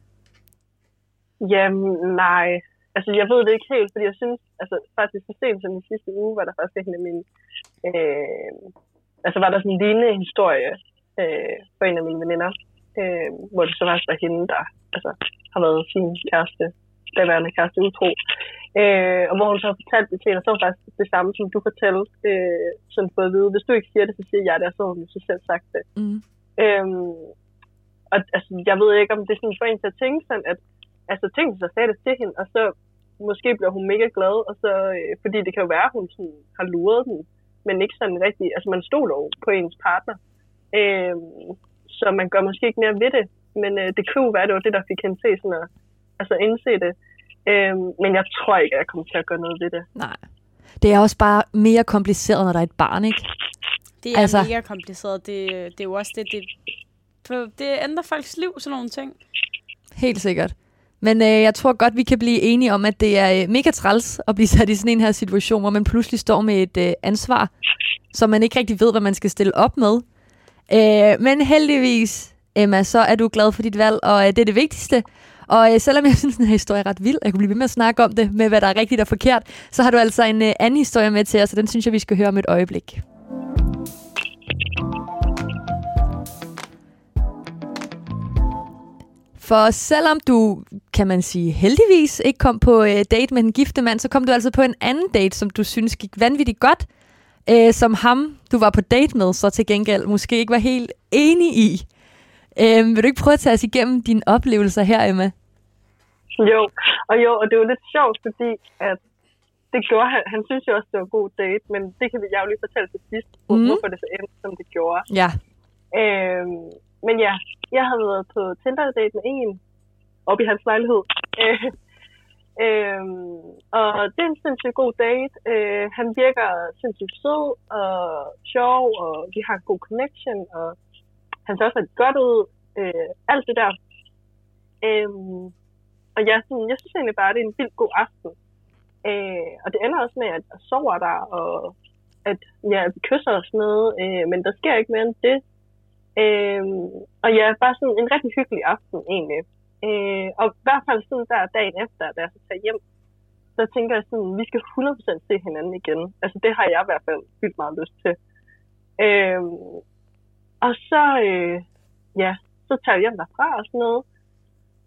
Jamen, nej. Altså, jeg ved det ikke helt, fordi jeg synes, altså, faktisk så sent som i sidste uge, var der faktisk en af mine, øh, altså var der sådan en lignende historie øh, for en af mine veninder, øh, hvor det så faktisk var hende, der altså, har været sin kæreste, daværende kæreste utro. Øh, og hvor hun så har fortalt det til hende, og så var faktisk det samme, som du fortalte, øh, sådan for at vide, hvis du ikke siger det, så siger jeg det, og så har hun så selv sagt det. Mm. Øhm, og altså, jeg ved ikke, om det er sådan for en til at tænke sådan, at altså, tænk sig sagde det til hende, og så måske bliver hun mega glad, og så, øh, fordi det kan jo være, at hun sådan, har luret den, men ikke sådan rigtig, altså man stoler jo på ens partner. Øhm, så man gør måske ikke mere ved det, men øh, det kunne jo være, at det var det, der fik hende til sådan at altså indse det. Øhm, men jeg tror ikke, at jeg kommer til at gøre noget ved det. Nej. Det er også bare mere kompliceret, når der er et barn, ikke? Det er Altså- mega kompliceret. Det, det er jo også det, det, det ændrer folks liv, sådan nogle ting. Helt sikkert. Men øh, jeg tror godt, vi kan blive enige om, at det er øh, mega træls at blive sat i sådan en her situation, hvor man pludselig står med et øh, ansvar, som man ikke rigtig ved, hvad man skal stille op med. Øh, men heldigvis, Emma, så er du glad for dit valg, og øh, det er det vigtigste. Og øh, selvom jeg [LAUGHS] synes, den her historie er ret vild, og jeg kunne blive ved med at snakke om det, med hvad der er rigtigt og forkert, så har du altså en øh, anden historie med til os, og den synes jeg, vi skal høre om et øjeblik. For selvom du, kan man sige, heldigvis ikke kom på øh, date med en gifte mand, så kom du altså på en anden date, som du synes gik vanvittigt godt, øh, som ham, du var på date med, så til gengæld måske ikke var helt enig i. Øh, vil du ikke prøve at tage os igennem dine oplevelser her, Emma? Jo, og jo, og det var lidt sjovt, fordi at det gjorde han. Han synes jo også, det var en god date, men det kan vi jeg jo lige fortælle til sidst, mm. hvorfor det så endte, som det gjorde. Ja. Øhm, men ja, jeg havde været på Tinder-date med en oppe i hans lejlighed. Øh, øhm, og det er en sindssygt god date. Øh, han virker sindssygt sød og sjov, og vi har en god connection, og han ser også rigtig godt ud. Øh, alt det der. Øhm, og ja, sådan, jeg synes egentlig bare, at det er en vildt god aften. Øh, og det ender også med, at jeg sover der, og at ja, vi kysser og sådan noget, øh, men der sker ikke mere end det. Øh, og ja, bare sådan en rigtig hyggelig aften egentlig. Øh, og i hvert fald sådan der dagen efter, da jeg så tager hjem, så tænker jeg sådan, vi skal 100% se hinanden igen. Altså det har jeg i hvert fald vildt meget lyst til. Øh, og så, øh, ja, så tager jeg hjem derfra og sådan noget.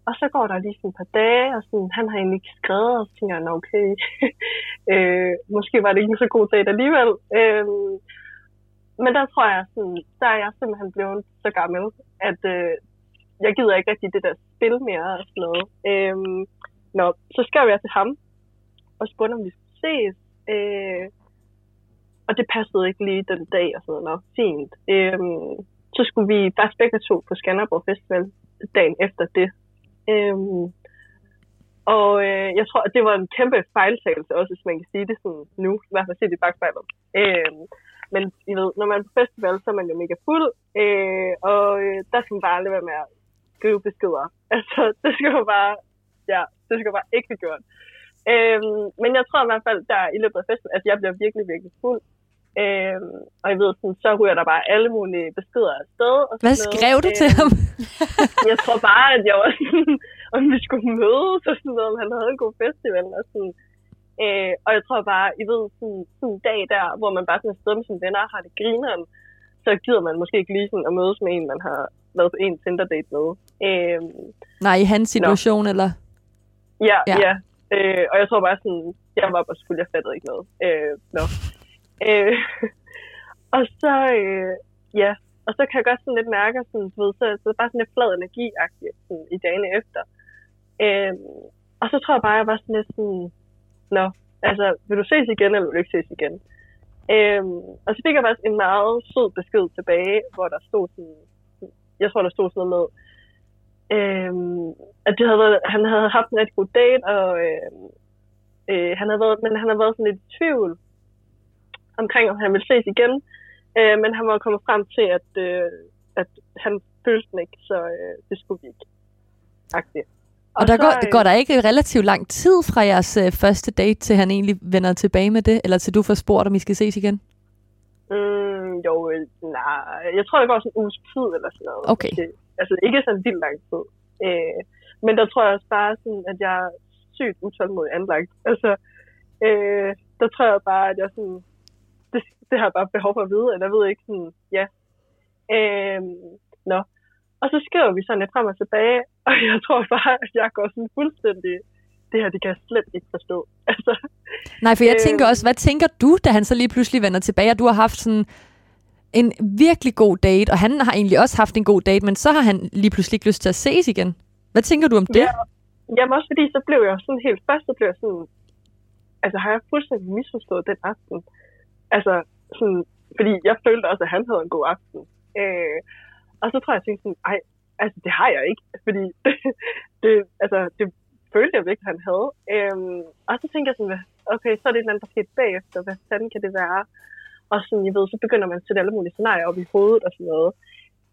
Og så går der lige sådan et par dage, og sådan, han har egentlig ikke skrevet, og så tænker jeg, "Nå, okay, [LAUGHS] øh, måske var det ikke en så god dag alligevel. Øh, men der tror jeg, sådan, der er jeg simpelthen blevet så gammel, at øh, jeg gider ikke rigtig det der spil mere og sådan noget. Øhm, nå, så skrev jeg til ham, og spurgte, om vi skulle ses. Øh, og det passede ikke lige den dag, og sådan noget. Fint. Øhm, så skulle vi faktisk begge to på Skanderborg Festival dagen efter det. Øhm, og øh, jeg tror, at det var en kæmpe fejltagelse også, hvis man kan sige det sådan nu. I hvert fald set det i bagspejlet. Øhm, men I ved, når man er på festival, så er man jo mega fuld. Øh, og øh, der skal man bare aldrig være med at skrive beskeder. [LAUGHS] Altså, det skal man bare, ja, det skal bare ikke have gjort. Øhm, men jeg tror i hvert fald, der i løbet af festen, at jeg bliver virkelig, virkelig fuld. Øhm, og jeg ved, sådan, så ryger der bare alle mulige beskeder afsted. Og Hvad skrev du til Øhm, ham? [LAUGHS] jeg tror bare, at jeg var sådan, [LAUGHS] om vi skulle mødes og sådan noget, om han havde en god festival og sådan. Øh, og jeg tror bare, I ved, sådan, sådan en dag der, hvor man bare sådan er sted med sine venner og har det grineren, så gider man måske ikke lige sådan at mødes med en, man har været på en Tinder-date med. Øh, Nej, i hans situation, eller? Ja, Ja. ja. Øh, og jeg tror bare sådan, jeg var bare fuld, jeg fattede ikke noget. Øh, no. [LAUGHS] øh, [LAUGHS] og så, øh, ja, og så kan jeg godt sådan lidt mærke, sådan, du ved, så, så er bare sådan lidt flad energi sådan, i dagene efter. Øh, og så tror jeg bare, jeg var sådan lidt sådan, nå, altså, vil du ses igen, eller vil du ikke ses igen? Øhm, og så fik jeg faktisk en meget sød besked tilbage, hvor der stod sådan, jeg tror, der stod sådan noget med, øhm, at det havde været, han havde haft en rigtig god date, og øhm, øh, han havde været, men han havde været sådan lidt i tvivl omkring, om han ville ses igen. Øh, men han var kommet frem til, at, øh, at han følte den ikke, så øh, det skulle vi ikke. Agtigt. Og, der så, går, øh, går der ikke relativt lang tid fra jeres øh, første date, til han egentlig vender tilbage med det, eller til du får spurgt, om I skal ses igen? Mm, jo, øh, nej. Jeg tror, det går sådan en uges tid eller sådan noget. Okay. Det, altså ikke sådan vildt lang tid. Øh, men der tror jeg også bare sådan, at jeg er sygt utålmodig anlagt. Altså, øh, der tror jeg bare, at jeg sådan, det, det har jeg bare behov for at vide, eller jeg ved ikke sådan, ja. Øh, nå. Og så skriver vi sådan lidt frem og tilbage, [LAUGHS] og jeg tror bare, at jeg går sådan fuldstændig, det her, det kan jeg slet ikke forstå. [LAUGHS] Altså, Nej, for jeg Øh. tænker også, hvad tænker du, da han så lige pludselig vender tilbage, og du har haft sådan en virkelig god date, og han har egentlig også haft en god date, men så har han lige pludselig ikke lyst til at ses igen. Hvad tænker du om det? Ja, jamen også fordi, så blev jeg sådan helt, først så blev jeg sådan, altså har jeg fuldstændig misforstået den aften? Altså, sådan, fordi jeg følte også, at han havde en god aften. Øh, og så tror jeg, jeg tænkte sådan, ej, altså det har jeg ikke, fordi det, [LAUGHS] det, altså, det følte jeg virkelig, han havde. Øhm, og så tænkte jeg sådan, okay, så er det et eller andet, der skete bagefter, hvad fanden kan det være? Og sådan, jeg ved, så begynder man at sætte alle mulige scenarier op i hovedet og sådan noget.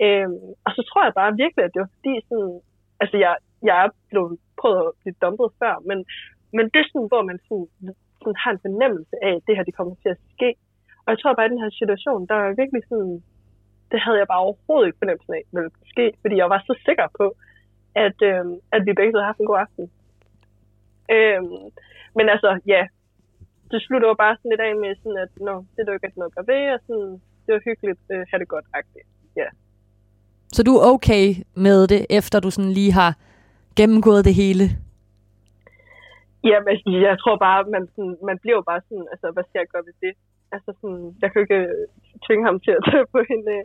Øhm, og så tror jeg bare virkelig, at det var fordi sådan, altså jeg, jeg er blevet prøvet at blive dumpet før, men, men det er sådan, hvor man sådan, sådan har en fornemmelse af, at det her det kommer til at ske. Og jeg tror bare, at i den her situation, der er virkelig sådan, det havde jeg bare overhovedet ikke fornemmelsen af, ville ske, fordi jeg var så sikker på, at, øhm, at vi begge havde haft en god aften. Øhm, men altså, ja, det slutter jo bare sådan lidt af med sådan, at Nå, det er der jo ikke rigtig noget at gøre ved, og sådan, det var hyggeligt, øh, have det godt-agtigt. Så du er okay med det, efter du sådan lige har gennemgået det hele? Jamen, altså, jeg tror bare, man, sådan, man bliver jo bare sådan, altså, hvad skal jeg gøre ved det? Altså, sådan, jeg kan ikke øh, tvinge ham til at tage på en, øh,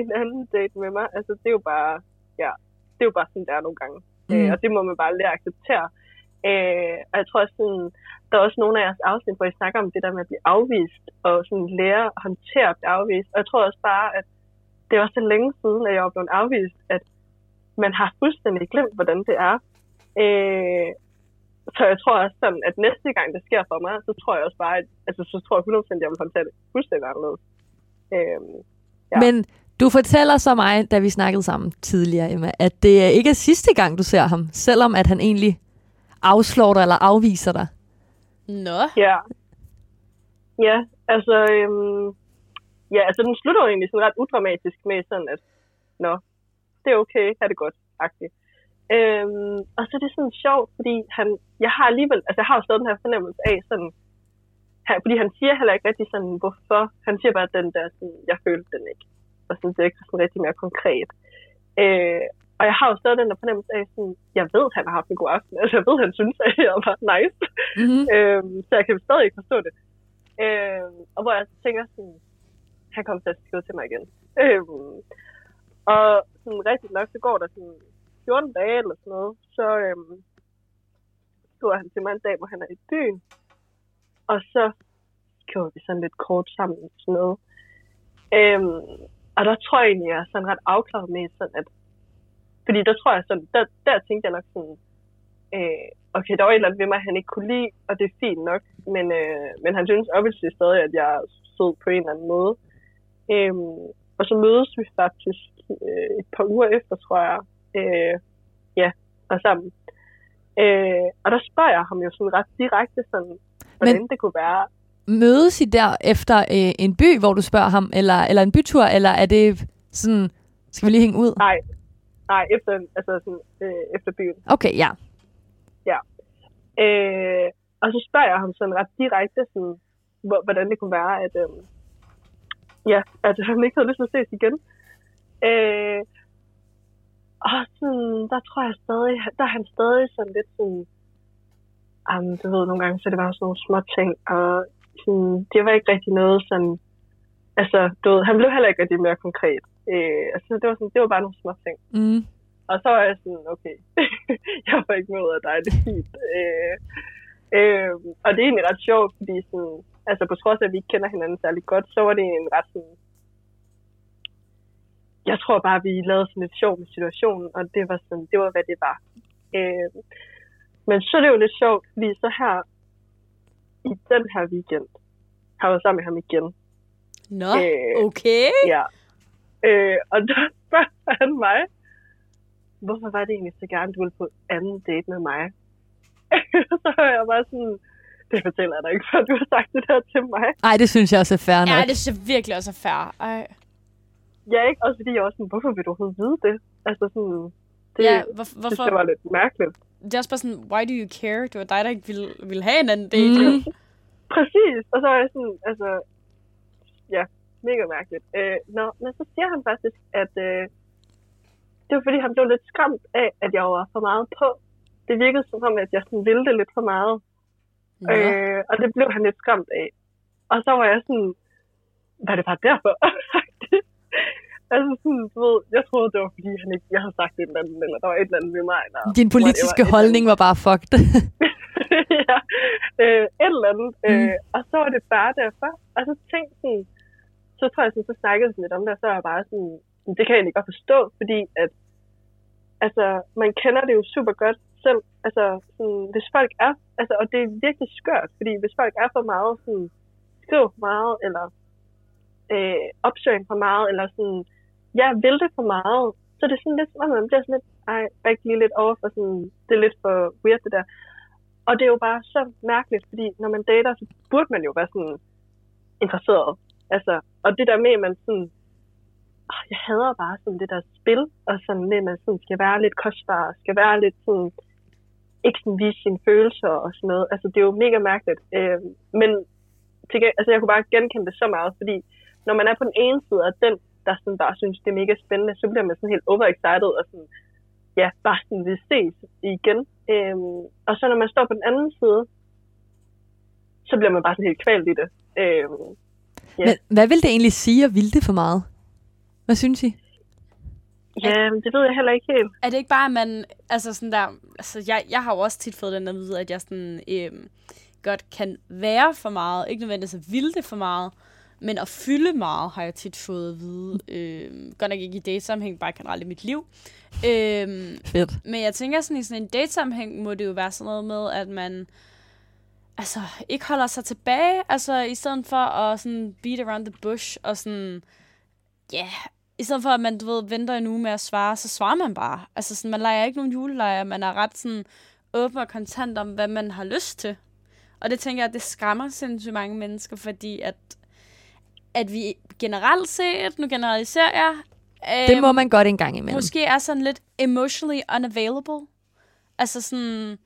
en anden date med mig. Altså, det er jo bare, ja, det er jo bare sådan, det er nogle gange. Mm. Øh, Mm. og det må man bare lære at acceptere. Øh, og jeg tror også sådan, der er også nogle af jeres afsnit, hvor I snakker om det der med at blive afvist, og sådan lære at håndtere at blive afvist. Og jeg tror også bare, at det er også så længe siden, at jeg er blevet afvist, at man har fuldstændig glemt, hvordan det er. Øh, så jeg tror også sådan, at næste gang det sker for mig, så tror jeg også bare, at, altså så tror jeg 100% at jeg vil håndtere det fuldstændig anderledes. Øh, Ja. Men du fortæller så mig, da vi snakkede sammen tidligere, Emma, at det ikke er sidste gang, du ser ham, selvom at han egentlig afslår dig eller afviser dig. Nå. Ja. Ja, altså, øhm, ja, altså den slutter jo egentlig sådan ret udramatisk med sådan, at nå, det er okay, ha' det godt, agtigt. Øhm, og så er det sådan sjovt, fordi han, jeg har alligevel, altså jeg har jo stadig den her fornemmelse af sådan, han, fordi han siger heller ikke rigtig sådan, hvorfor. Han siger bare den der sådan, jeg følte den ikke. Og sådan, det er ikke sådan rigtig mere konkret. Øh, og jeg har jo stadig den der fornemmelse af sådan, jeg ved, han har haft en god aften. Altså jeg ved, han synes, at jeg var nice. Mm-hmm. [LAUGHS] Øhm, så jeg kan stadig ikke forstå det. Øhm, og hvor jeg tænker sådan, han kommer til at skrive til mig igen. Øhm, og sådan rigtig nok, så går der sådan 14 dage eller sådan noget, så øhm, skriver han til mig en dag, hvor han er i byen. Og så skriver vi sådan lidt kort sammen og sådan noget. Øhm, og der tror jeg egentlig, jeg er sådan ret afklaret med sådan, at fordi der tror jeg sådan, der, der tænkte jeg nok sådan, øh, okay, der var et eller andet ved mig, han ikke kunne lide, og det er fint nok, men, øh, men han synes obviously stadig, at jeg stod sød på en eller anden måde. Øhm, og så mødes vi faktisk øh, et par uger efter, tror jeg, øh, ja, og sammen. Øh, og der spørger jeg ham jo sådan ret direkte sådan, hvordan men... det kunne være, mødes I der efter øh, en by, hvor du spørger ham, eller, eller en bytur, eller er det sådan, skal vi lige hænge ud? Nej, nej efter, altså sådan, øh, efter byen. Okay, ja. Øh, og så spørger jeg ham sådan ret direkte, sådan, hvor, hvordan det kunne være, at, øh, ja, at han ikke havde lyst til at ses igen. Øh, og sådan, der tror jeg stadig, der er han stadig sådan lidt sådan, um, du ved, nogle gange, så det var sådan nogle små ting, og sådan, det var ikke rigtig noget sådan, altså, du ved, han blev heller ikke rigtig mere konkret. Øh, altså, det var, sådan, det var bare nogle små ting. Mm. Og så var jeg sådan, okay, [LAUGHS] jeg får ikke noget af dig, det er fint. Øh, øh, og det er egentlig ret sjovt, fordi sådan, altså på trods af, at vi ikke kender hinanden særlig godt, så var det en ret sådan, jeg tror bare, vi lavede sådan lidt sjov med situationen, og det var sådan, det var, hvad det var. Øh, men så er det jo lidt sjovt, fordi så her, i den her weekend, har jeg været sammen med ham igen. Nå, Øh, okay. Ja. Øh, og der [LAUGHS] spørger han mig, hvorfor var det egentlig så gerne, du ville på anden date med mig? [LAUGHS] så er jeg bare sådan, det fortæller jeg dig ikke, før du har sagt det der til mig. Ej, det synes jeg også er fair nok. Ja, det synes jeg virkelig også er fair. Ej. Ja, ikke? Også fordi jeg også sådan, hvorfor vil du overhovedet vide det? Altså sådan, det, Ja, ja, hvor, synes hvorfor? jeg var lidt mærkeligt. Det er også bare sådan, why do you care? Det var dig, der ikke ville, ville have en anden date. Mm. [LAUGHS] Præcis, og så er jeg sådan, altså, ja, mega mærkeligt. Øh, nå, men så siger han faktisk, at øh, det var fordi, han blev lidt skræmt af, at jeg var for meget på. Det virkede som om, at jeg sådan ville det lidt for meget. Nå. Øh, og det blev han lidt skræmt af. Og så var jeg sådan, var det bare derfor? [LAUGHS] [LAUGHS] altså sådan, du ved, jeg troede, det var fordi, han ikke, jeg havde sagt et eller andet, eller der var et eller andet ved mig. Der, Din politiske eller holdning var bare fucked. [LAUGHS] ja, øh, et eller andet. Mm. Øh, og så var det bare derfor. Og så tænkte sådan, så tror jeg sådan, så snakkede vi lidt om det, og så er jeg bare sådan, det kan jeg egentlig godt forstå, fordi at, altså, man kender det jo super godt selv. Altså, sådan, hvis folk er, altså, og det er virkelig skørt, fordi hvis folk er for meget, sådan, skriver for meget, eller øh, opsøger for meget, eller sådan, ja, vil det for meget, så det er sådan lidt, man bliver sådan lidt, ej, ikke lige lidt over for sådan, det er lidt for weird det der. Og det er jo bare så mærkeligt, fordi når man dater, så burde man jo være sådan interesseret. Altså, og det der med, at man sådan, åh, jeg hader bare sådan det der spil, og sådan med, at man sådan skal være lidt kostbar, skal være lidt sådan, ikke sådan vise sine følelser og sådan noget. Altså, det er jo mega mærkeligt. Øh, men til, altså, jeg kunne bare genkende det så meget, fordi når man er på den ene side af den, der sådan bare synes, det er mega spændende, så bliver man sådan helt overexcited og sådan, ja, bare sådan vil ses igen. Øhm, og så når man står på den anden side, så bliver man bare sådan helt kvalt i det. Øhm, Ja. Men hvad vil det egentlig sige at ville det for meget? Hvad synes I? ja, det ved jeg heller ikke helt. Er det ikke bare, at man... Altså sådan der... Altså, jeg, jeg har jo også tit fået den at vide, at jeg sådan... Øhm, godt kan være for meget. Ikke nødvendigvis at ville det for meget. Men at fylde meget, har jeg tit fået at vide. Øhm, godt nok ikke i date-sammenhæng, bare generelt i mit liv. Øhm, Fedt. men jeg tænker sådan, i sådan en date-sammenhæng må det jo være sådan noget med, at man altså, ikke holder sig tilbage, altså i stedet for at sådan beat around the bush, og sådan, ja, yeah, i stedet for at man, du ved, venter en uge med at svare, så svarer man bare. Altså sådan, man leger ikke nogen julelejre, man er ret sådan åben og kontant om, hvad man har lyst til. Og det tænker jeg, at det skræmmer sindssygt mange mennesker, fordi at, at vi generelt set, nu generaliserer jeg, Det øhm, må man godt en gang imellem. måske er sådan lidt emotionally unavailable. Altså sådan,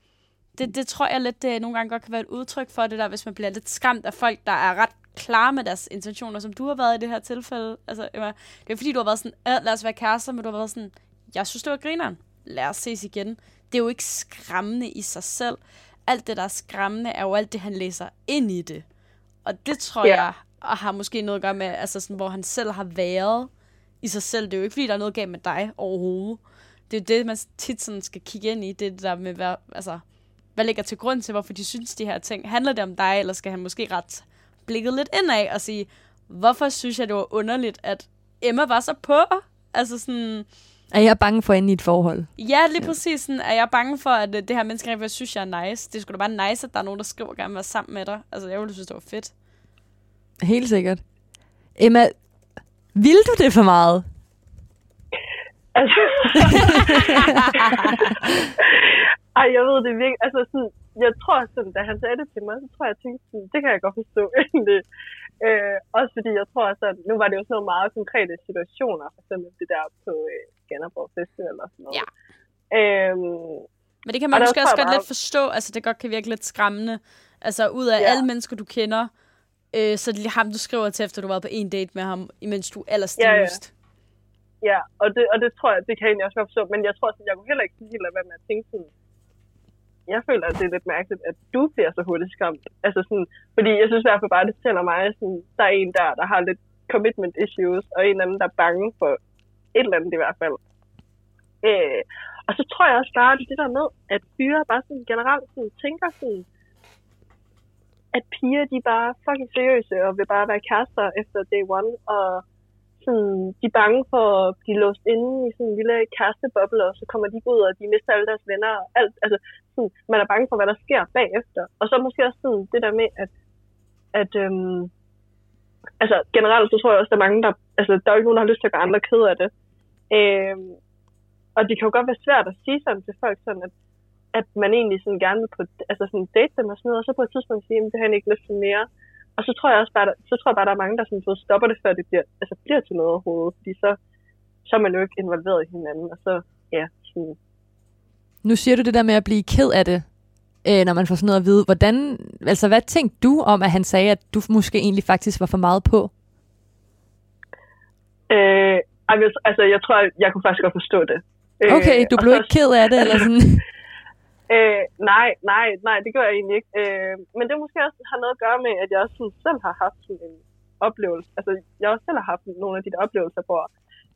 det, det tror jeg lidt, det nogle gange godt kan være et udtryk for det der, hvis man bliver lidt skræmt af folk, der er ret klare med deres intentioner, som du har været i det her tilfælde. Altså, Emma, det er fordi, du har været sådan, øh, lad os være kærester, men du har været sådan, jeg synes, det var grineren. Lad os ses igen. Det er jo ikke skræmmende i sig selv. Alt det, der er skræmmende, er jo alt det, han læser ind i det. Og det tror Ja. jeg og har måske noget at gøre med, altså sådan, hvor han selv har været i sig selv. Det er jo ikke, fordi der er noget galt med dig overhovedet. Det er jo det, man tit sådan skal kigge ind i. Det er det der med, hvad, altså, hvad ligger til grund til, hvorfor de synes de her ting. Handler det om dig, eller skal han måske ret blikket lidt indad og sige, hvorfor synes jeg, det var underligt, at Emma var så på? Altså sådan, Er jeg bange for at i et forhold? ja, lige præcis sådan, er jeg bange for, at øh, det her menneske rent faktisk synes, jeg er nice. Det skulle da bare nice, at der er nogen, der skriver gerne være sammen med dig. Altså, jeg ville synes, det var fedt. Helt sikkert. Emma, vil du det for meget? Altså, [LAUGHS] ej, jeg ved det virkelig. Altså, sådan, jeg tror sådan, da han sagde det til mig, så tror jeg, jeg tænkte, sådan, det kan jeg godt forstå [LAUGHS] egentlig. Øh, også fordi jeg tror, at nu var det jo sådan nogle meget konkrete situationer, for eksempel det der på øh, Skanderborg Festival og sådan noget. Ja. Øhm, Men det kan man måske også godt bare- lidt forstå. Altså, det godt kan virke lidt skræmmende. Altså, ud af Ja. alle mennesker, du kender, øh, så er det lige ham, du skriver til, efter du været på en date med ham, imens du er allerstivest. Ja, og det, og det tror jeg, det kan jeg egentlig også godt forstå. Men jeg tror sådan, jeg kunne heller ikke helt lade være med at tænke sådan, jeg føler, at det er lidt mærkeligt, at du bliver så hurtigt skræmt. Altså sådan, fordi jeg synes i hvert fald bare, det fortæller mig, sådan, der er en der, der har lidt commitment issues, og en anden, der er bange for et eller andet i hvert fald. Øh, og så tror jeg også bare, er det der med, at fyre bare sådan generelt sådan, tænker sådan, at piger, de er bare fucking seriøse, og vil bare være kærester efter day one, og sådan, de er bange for at blive låst inde i sådan en lille kæresteboble, og så kommer de ud, og de mister alle deres venner. Og alt, altså, sådan, man er bange for, hvad der sker bagefter. Og så måske også sådan, det der med, at, at øhm, altså, generelt så tror jeg også, der er mange, der, altså, der er jo ikke nogen, der har lyst til at gøre andre ked af det. Øhm, og det kan jo godt være svært at sige sådan til folk, sådan at, at man egentlig sådan gerne vil på, altså sådan date dem og sådan noget, og så på et tidspunkt sige, at det har jeg ikke lyst til mere. Og så tror jeg også bare, der, så tror jeg bare, der er mange, der sådan, så stopper det, før det bliver, altså, bliver til noget overhovedet. Fordi så, så er man jo ikke involveret i hinanden. Og så, ja, sådan, Nu siger du det der med at blive ked af det, øh, når man får sådan noget at vide. Hvordan, altså, hvad tænkte du om, at han sagde, at du måske egentlig faktisk var for meget på? øh, altså, jeg tror, jeg kunne faktisk godt forstå det. Okay, du blev så- ikke ked af det, [LAUGHS] eller sådan? Øh, nej, nej, nej, det gør jeg egentlig ikke. Øh, men det måske også har noget at gøre med, at jeg også sådan selv har haft sådan en oplevelse. Altså, jeg også selv har haft nogle af de der oplevelser, hvor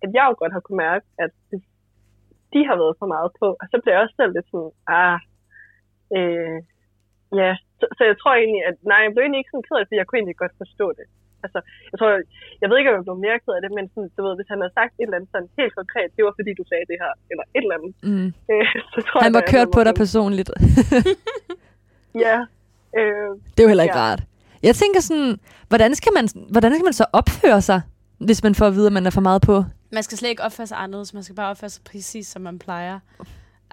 at jeg jo godt har kunne mærke, at det, de har været for meget på. Og så bliver jeg også selv lidt sådan, ah, øh, ja. Så, så, jeg tror egentlig, at nej, jeg blev egentlig ikke sådan ked af det, fordi jeg kunne egentlig godt forstå det. Altså, jeg tror, jeg ved ikke, om jeg blev mere ked af det, men sådan, du ved, hvis han havde sagt et eller andet sådan helt konkret, det var fordi, du sagde det her, eller et eller andet, Mm. [LAUGHS] øh, så tror Han jeg, var at kørt jeg på dig sådan, personligt. [LAUGHS] Ja. Øh, Det er jo heller ikke Ja. rart. Jeg tænker sådan, hvordan skal, man, hvordan skal man så opføre sig, hvis man får at vide, at man er for meget på? Man skal slet ikke opføre sig anderledes. Man skal bare opføre sig præcis, som man plejer.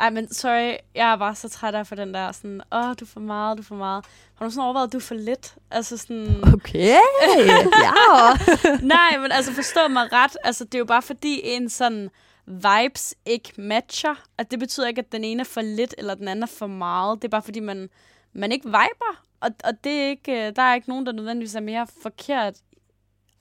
Ej, men sorry, jeg er bare så træt af for den der sådan, åh, du er for meget, du er for meget. Har du sådan overvejet, at du er for lidt? Altså sådan... Okay, ja. [LAUGHS] Nej, men altså forstå mig ret. Altså, det er jo bare fordi en sådan vibes ikke matcher. At det betyder ikke, at den ene er for lidt, eller den anden er for meget. Det er bare fordi, man, man ikke viber. Og, og det er ikke, øh, der er ikke nogen, der nødvendigvis er mere forkert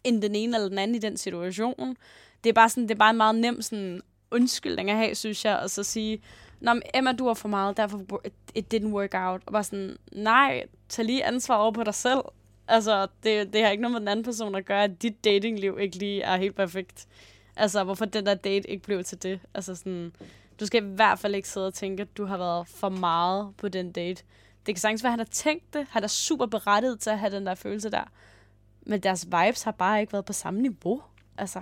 end den ene eller den anden i den situation. Det er bare sådan, det er bare en meget nem sådan, undskyldning at have, synes jeg, og så sige, Nå, men Emma, du var for meget, derfor it, didn't work out. Og bare sådan, nej, tag lige ansvar over på dig selv. Altså, det, det har ikke noget med den anden person at gøre, at dit datingliv ikke lige er helt perfekt. Altså, hvorfor den der date ikke blev til det. Altså sådan, du skal i hvert fald ikke sidde og tænke, at du har været for meget på den date. Det kan sagtens være, at han har tænkt det. Han er super berettiget til at have den der følelse der. Men deres vibes har bare ikke været på samme niveau. Altså,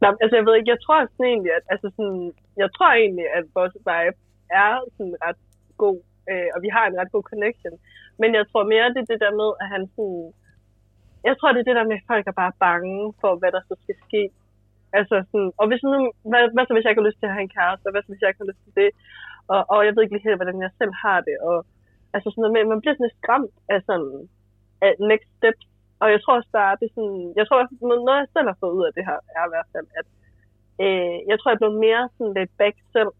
Nej, altså jeg ved ikke, jeg tror sådan egentlig, at, altså sådan, jeg tror egentlig, at vores vibe er sådan ret god, øh, og vi har en ret god connection. Men jeg tror mere, det er det der med, at han sådan, jeg tror, det er det der med, at folk er bare bange for, hvad der så skal ske. Altså sådan, og hvis nu, hvad, hvad så hvis jeg ikke har lyst til at have en kæreste, og hvad så hvis jeg ikke har lyst til det? Og, og jeg ved ikke lige helt, hvordan jeg selv har det, og altså sådan noget med, man bliver sådan lidt skræmt af sådan, af next steps, og jeg tror også bare, det er sådan, jeg tror, at noget jeg selv har fået ud af det her, er i hvert fald, at øh, jeg tror, jeg blevet mere sådan lidt back selv,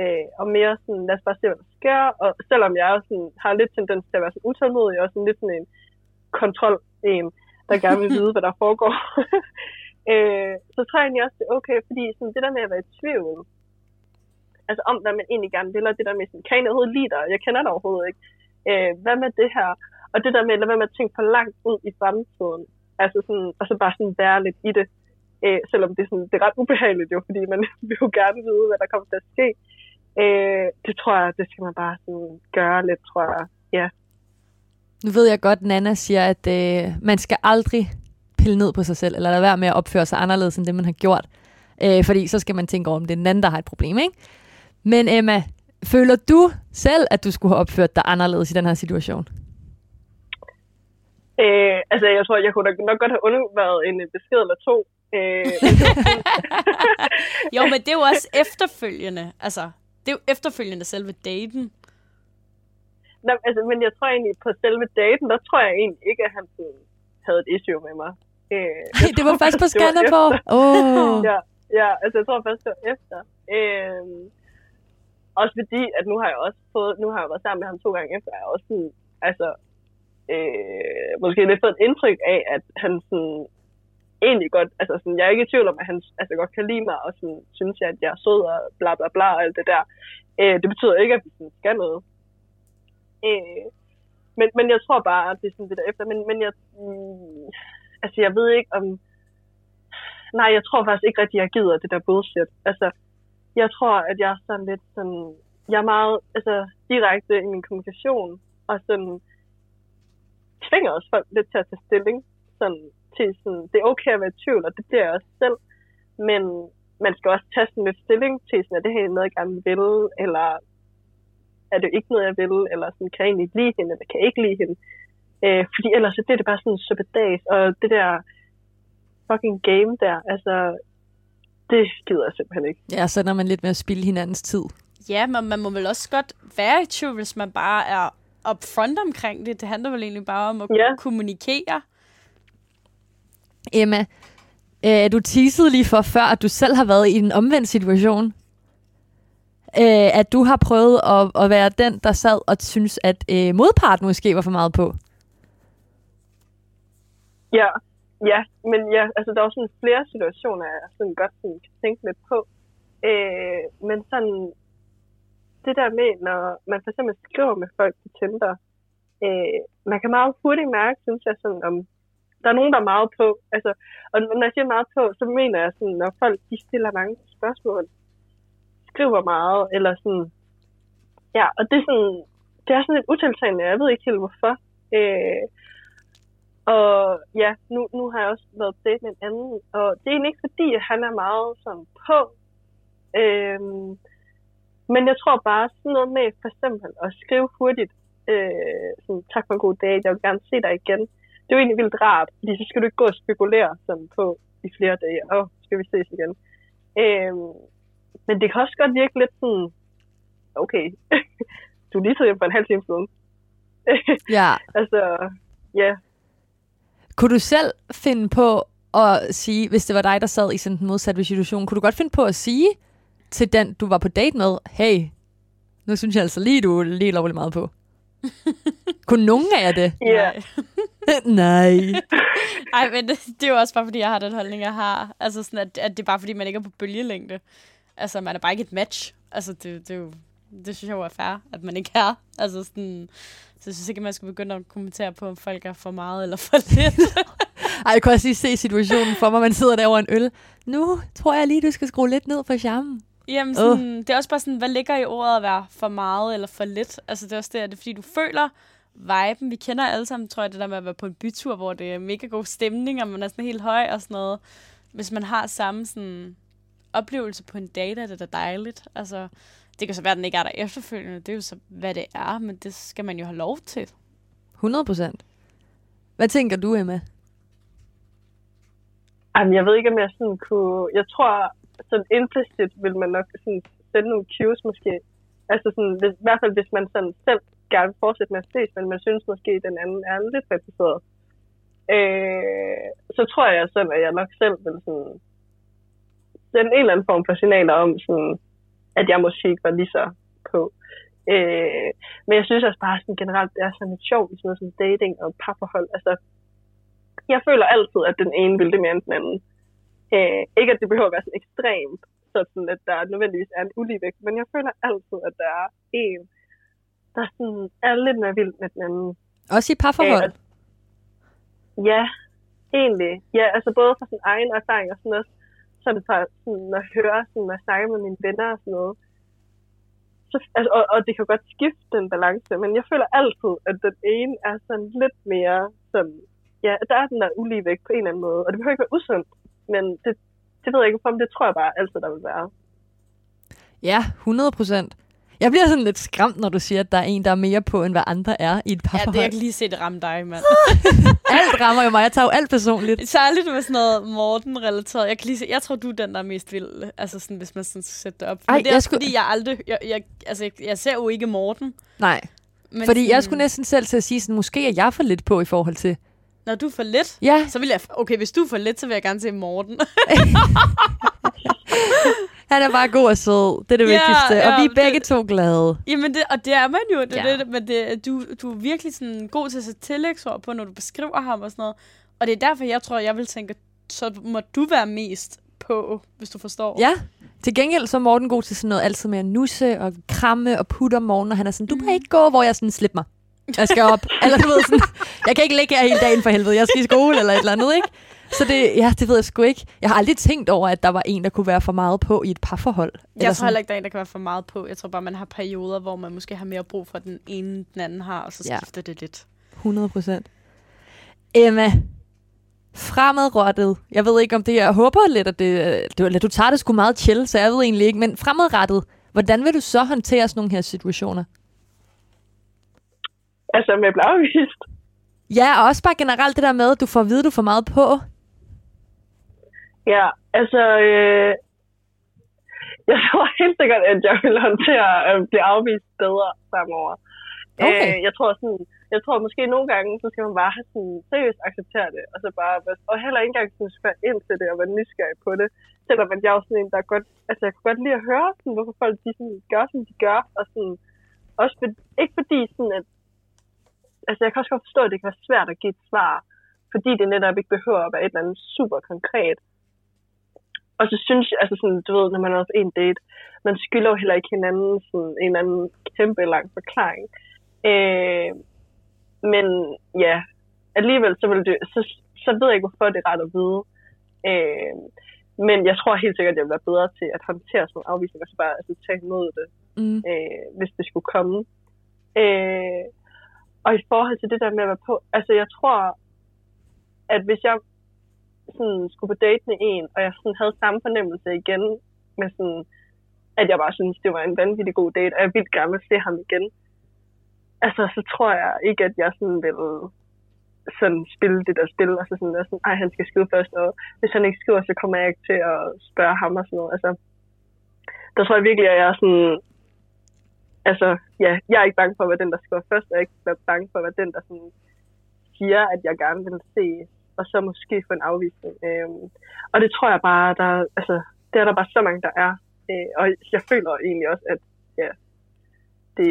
øh, og mere sådan, lad os bare se, hvad der sker, og selvom jeg også sådan, har lidt tendens til at være sådan utålmodig, og sådan lidt sådan en kontrol en, der gerne vil vide, [LAUGHS] hvad der foregår, [LAUGHS] øh, så tror jeg egentlig også, det er okay, fordi sådan, det der med at være i tvivl, altså om, hvad man egentlig gerne vil, og det der med, sådan, kan jeg overhovedet lide dig? Jeg kender dig overhovedet ikke. Øh, hvad med det her? Og det der med, lad være med at tænke for langt ud i fremtiden. Altså sådan, og så bare sådan være lidt i det. Øh, selvom det er, sådan, det er ret ubehageligt jo, fordi man [LAUGHS] vil jo gerne vide, hvad der kommer til at ske. Øh, det tror jeg, det skal man bare sådan gøre lidt, tror jeg. Ja. Nu ved jeg godt, Nana siger, at øh, man skal aldrig pille ned på sig selv, eller lade være med at opføre sig anderledes, end det man har gjort. Øh, fordi så skal man tænke over, om det er den anden, der har et problem, ikke? Men Emma, føler du selv, at du skulle have opført dig anderledes i den her situation? Øh, altså, jeg tror, jeg kunne da nok godt have undværet en besked eller to. Øh, [LAUGHS] jo, men det er jo også efterfølgende. Altså, det er jo efterfølgende selve daten. nej, altså, men jeg tror egentlig, på selve daten, der tror jeg egentlig ikke, at han sådan, havde et issue med mig. Øh, jeg [LAUGHS] det var tror først på Skanderborg. Oh. Ja, ja, altså jeg tror først, det var efter. Øh, også fordi, at nu har jeg også fået, nu har jeg været sammen med ham to gange efter, jeg også sådan, altså, øh, måske lidt fået et indtryk af, at han sådan, egentlig godt, altså sådan, jeg er ikke i tvivl om, at han altså, godt kan lide mig, og sådan, synes, jeg, at jeg er sød og bla bla bla og alt det der. Øh, det betyder ikke, at vi sådan, skal noget. Øh, men, men jeg tror bare, at det er sådan det der efter. Men, men jeg, mm, altså jeg ved ikke om... Nej, jeg tror faktisk ikke rigtig, jeg gider det der bullshit. Altså, jeg tror, at jeg er sådan lidt sådan... Jeg er meget altså, direkte i min kommunikation, og sådan tvinger også folk lidt til at tage stilling. Sådan, til sådan, det er okay at være i tvivl, og det bliver jeg også selv. Men man skal også tage sådan lidt stilling til, sådan, at det her er noget, jeg gerne vil, eller er det ikke noget, jeg vil, eller sådan, kan jeg egentlig lide hende, eller kan jeg ikke lide hende. Øh, fordi ellers så bliver det bare sådan en suppedags, og det der fucking game der, altså, det gider jeg simpelthen ikke. Ja, så er man lidt med at spille hinandens tid. Ja, men man må vel også godt være i tvivl, hvis man bare er upfront omkring det. Det handler vel egentlig bare om at Ja. kommunikere. Emma, øh, du teasede lige for før, at du selv har været i en omvendt situation. Øh, at du har prøvet at, at være den, der sad og synes, at øh, modparten måske var for meget på. Ja, ja, men ja, altså der er også sådan flere situationer, jeg sådan godt sådan kan tænke lidt på. Øh, men sådan, det der med, når man for eksempel skriver med folk på Tinder, øh, man kan meget hurtigt mærke, synes jeg, sådan, om der er nogen, der er meget på. Altså, og når jeg siger meget på, så mener jeg sådan, når folk de stiller mange spørgsmål, skriver meget, eller sådan, ja, og det er sådan, det er sådan lidt utiltagende, jeg ved ikke helt hvorfor. Øh, og ja, nu, nu har jeg også været på date med en anden, og det er egentlig ikke fordi, at han er meget sådan på. Øhm, men jeg tror bare sådan noget med for eksempel at skrive hurtigt, øh, sådan, tak for en god dag, jeg vil gerne se dig igen. Det er jo egentlig vildt rart, fordi så skal du ikke gå og spekulere sådan på i flere dage, åh, oh, skal vi ses igen. Øhm, men det kan også godt virke lidt sådan, okay, [LAUGHS] du er lige taget hjem for en halv time siden. [LAUGHS] Ja. altså, ja, Kunne du selv finde på at sige, hvis det var dig, der sad i sådan en modsatte situation, kunne du godt finde på at sige til den, du var på date med, hey, nu synes jeg altså lige, du er lige lovligt meget på. [LAUGHS] kunne nogen af jer det? ja. [LAUGHS] Nej. Ej, men det, det er jo også bare, fordi jeg har den holdning, jeg har. Altså sådan, at, at det er bare, fordi man ikke er på bølgelængde. Altså, man er bare ikke et match. Altså, det, det, er jo, det synes jeg jo er fair, at man ikke er. Altså sådan, så jeg synes ikke, at man skal begynde at kommentere på, om folk er for meget eller for lidt. Ej, jeg kunne også lige se situationen for mig, man sidder der over en øl. Nu tror jeg lige, du skal skrue lidt ned for charmen. Jamen, sådan, uh. det er også bare sådan, hvad ligger i ordet at være for meget eller for lidt? Altså, det er også det, at det er, fordi du føler viben. Vi kender alle sammen, tror jeg, det der med at være på en bytur, hvor det er mega god stemning, og man er sådan helt høj og sådan noget. Hvis man har samme sådan, oplevelse på en date, er det da dejligt. Altså, det kan så være, at den ikke er der efterfølgende. Det er jo så, hvad det er, men det skal man jo have lov til. 100 procent. Hvad tænker du, Emma? Jamen, jeg ved ikke, om jeg sådan kunne... Jeg tror, sådan implicit vil man nok sådan sende nogle cues måske. Altså sådan, hvis, i hvert fald hvis man sådan selv gerne vil fortsætte med at ses, men man synes måske, at den anden er lidt repræsenteret. Øh, så tror jeg selv, at jeg nok selv vil sådan sende en eller anden form for signaler om, sådan, at jeg måske ikke var lige så på. Øh, men jeg synes også bare sådan generelt, det er sådan lidt sjovt i sådan noget som dating og parforhold. Altså, jeg føler altid, at den ene vil det mere end den anden. Øh, ikke at det behøver at være sådan ekstremt, sådan at der nødvendigvis er en uligevægt, men jeg føler altid, at der er en, der sådan er lidt mere vild med den anden. Også i parforhold? Ja, egentlig. Ja, altså både fra sin egen erfaring og sådan også, sådan fra sådan at høre, sådan, jeg snakker med mine venner og sådan noget. Så, altså, og, og, det kan godt skifte den balance, men jeg føler altid, at den ene er sådan lidt mere sådan, ja, der er den der uligevægt på en eller anden måde, og det behøver ikke være usundt, men det, det ved jeg ikke, om det tror jeg bare altid, der vil være. Ja, 100 procent. Jeg bliver sådan lidt skræmt, når du siger, at der er en, der er mere på, end hvad andre er i et Ja, det, parforhold. jeg lige se det ramme dig, mand. Alt rammer jo mig. Jeg tager jo alt personligt. Særligt med sådan noget Morten-relateret. Jeg, kan lige se, jeg tror, du er den, der er mest vild, altså sådan, hvis man sådan skal sætte det op. Men Ej, det er jeg også, skulle- fordi jeg aldrig... Jeg, jeg, altså, jeg, jeg ser jo ikke Morten, Nej. Men Fordi sådan, jeg skulle næsten selv til at sige, sådan, måske er jeg for lidt på i forhold til... Når du er for lidt, Ja, så vil jeg... Okay, hvis du er for lidt, så vil jeg gerne se Morten. [LAUGHS] [LAUGHS] han er bare god og sød. Det er det Ja, vigtigste. ja, og vi er det- begge to glade. Jamen, det, og det er man jo. Det, Ja. det, men det, du, du er virkelig sådan god til at sætte tillægsord på, når du beskriver ham og sådan noget. Og det er derfor, jeg tror, jeg vil tænke, så må du være mest på, hvis du forstår. Ja. Til gengæld så er Morten god til sådan noget altid med at nusse og kramme og putte om morgenen, og han er sådan, du må ikke gå, hvor jeg sådan, slip mig. Jeg skal op. [LAUGHS] eller du ved sådan, jeg kan ikke ligge her hele dagen for helvede, jeg skal i skole eller et eller andet, ikke? Så det, ja, det ved jeg sgu ikke. Jeg har aldrig tænkt over, at der var en, der kunne være for meget på i et parforhold. Jeg tror heller ikke, der er en, der kan være for meget på. Jeg tror bare, man har perioder, hvor man måske har mere brug for den ene, den anden har, og så Ja. skifter det lidt. 100 procent. Emma, fremadrettet. Jeg ved ikke, om det jeg håber lidt, at det, det, du tager det sgu meget chill, så jeg ved egentlig ikke, men fremadrettet, hvordan vil du så håndtere sådan nogle her situationer? Altså, med blev afvist. Ja, og også bare generelt det der med, at du får at vide, at du får meget på. Ja, altså, øh, jeg tror [LAUGHS] helt sikkert, at jeg vil håndtere at blive afvist bedre fremover. Okay. Øh, jeg tror sådan, jeg tror måske nogle gange, så skal man bare have sådan seriøst acceptere det, og så bare, og heller ikke engang sådan spørge ind til det og være nysgerrig på det. Selvom at jeg er sådan en, der godt, altså jeg kunne godt lide at høre, sådan, hvorfor folk de sådan, gør, som de gør, og sådan, også for, ikke fordi sådan, at, altså jeg kan også godt forstå, at det kan være svært at give et svar, fordi det netop ikke behøver at være et eller andet super konkret. Og så synes jeg, altså sådan, du ved, når man er også en date, man skylder jo heller ikke hinanden sådan en eller anden kæmpe lang forklaring. Øh, men ja, alligevel så, vil det, så, så ved jeg ikke, hvorfor det er ret at vide. Øh, men jeg tror helt sikkert, at jeg vil være bedre til at håndtere sådan en afvisning, og så bare altså, tage imod det, Mm. øh, hvis det skulle komme. Øh, og i forhold til det der med at være på, altså jeg tror, at hvis jeg sådan skulle på date med en, og jeg sådan havde samme fornemmelse igen, med sådan, at jeg bare synes, det var en vanvittig god date, og jeg vildt gerne vil se ham igen, altså så tror jeg ikke, at jeg sådan ville sådan spille det der spil, og så sådan, og sådan, ej, han skal skrive først, og hvis han ikke skriver, så kommer jeg ikke til at spørge ham og sådan noget. Altså, der tror jeg virkelig, at jeg er sådan, altså, ja, jeg er ikke bange for at være den, der skriver først, og jeg er ikke bange for at være den, der sådan siger, at jeg gerne vil se, og så måske få en afvisning. Øhm, og det tror jeg bare, der, altså, det er der bare så mange, der er. Øh, og jeg føler egentlig også, at ja, det,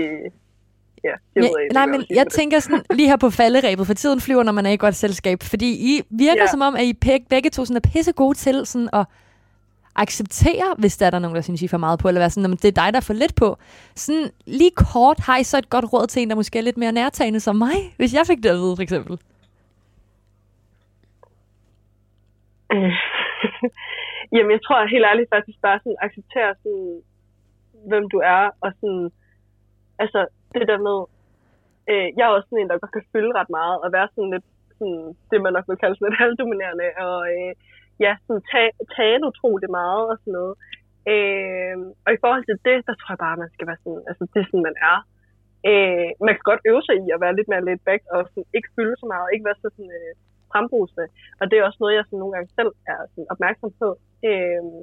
ja, Ja, ikke, nej, men jeg det. tænker sådan lige her på falderæbet, for tiden flyver, når man er i godt selskab. Fordi I virker Ja. som om, at I begge, to sådan er pisse gode til sådan at acceptere, hvis der er der nogen, der synes, I er for meget på, eller være sådan, "Nå, men det er dig, der er for lidt på. Sådan lige kort har I så et godt råd til en, der måske er lidt mere nærtagende som mig, hvis jeg fik det at vide, for eksempel. Øh, Øh, [LAUGHS] jamen, jeg tror helt ærligt faktisk bare sådan acceptere sådan, hvem du er, og sådan, altså det der med, øh, jeg er også sådan en, der godt kan fylde ret meget, og være sådan lidt, sådan, det man nok vil kalde sådan lidt [LAUGHS] halvdominerende, og øh, ja, sådan tage, tale utroligt meget og sådan noget. Øh, og i forhold til det, der tror jeg bare, man skal være sådan, altså det er sådan, man er. Øh, man kan godt øve sig i at være lidt mere laid back, og sådan, ikke fylde så meget, og ikke være så sådan, øh, frembrusende. Og det er også noget, jeg sådan nogle gange selv er sådan opmærksom på. Øhm,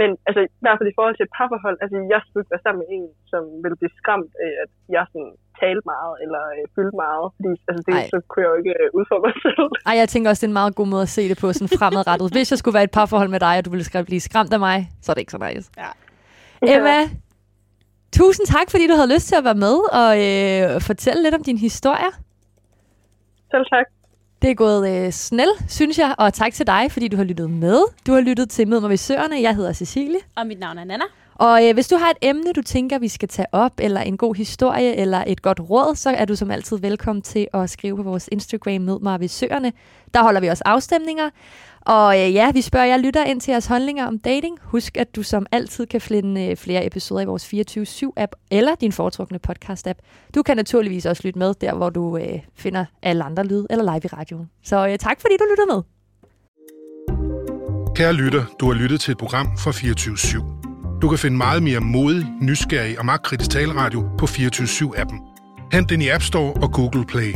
men altså, i hvert fald i forhold til et parforhold, altså jeg skulle ikke være sammen med en, som ville blive skræmt af, at jeg sådan talte meget, eller øh, fyldte meget, fordi altså, det, Ej. så kunne jeg jo ikke øh, udfordre mig selv. [LAUGHS] Ej, jeg tænker også, det er en meget god måde at se det på, sådan fremadrettet. Hvis jeg skulle være i et parforhold med dig, og du ville blive skræmt af mig, så er det ikke så nice. Ja. Emma, tusind tak, fordi du havde lyst til at være med og øh, fortælle lidt om din historie. Selv tak. Det er gået øh, snel, synes jeg, og tak til dig, fordi du har lyttet med. Du har lyttet til Mød mig ved Søerne. Jeg hedder Cecilie. Og mit navn er Nana. Og øh, hvis du har et emne, du tænker, vi skal tage op, eller en god historie, eller et godt råd, så er du som altid velkommen til at skrive på vores Instagram Mød mig ved Søerne. Der holder vi også afstemninger. Og øh, ja, vi spørger jer lytter ind til jeres holdninger om dating. Husk, at du som altid kan finde øh, flere episoder i vores 24-7-app eller din foretrukne podcast-app. Du kan naturligvis også lytte med der, hvor du øh, finder alle andre lyd eller live i radioen. Så øh, tak, fordi du lytter med. Kære lytter, du har lyttet til et program fra 24 /7. Du kan finde meget mere modig, nysgerrig og magtkritisk taleradio på 24-7-appen. Hent den i App Store og Google Play.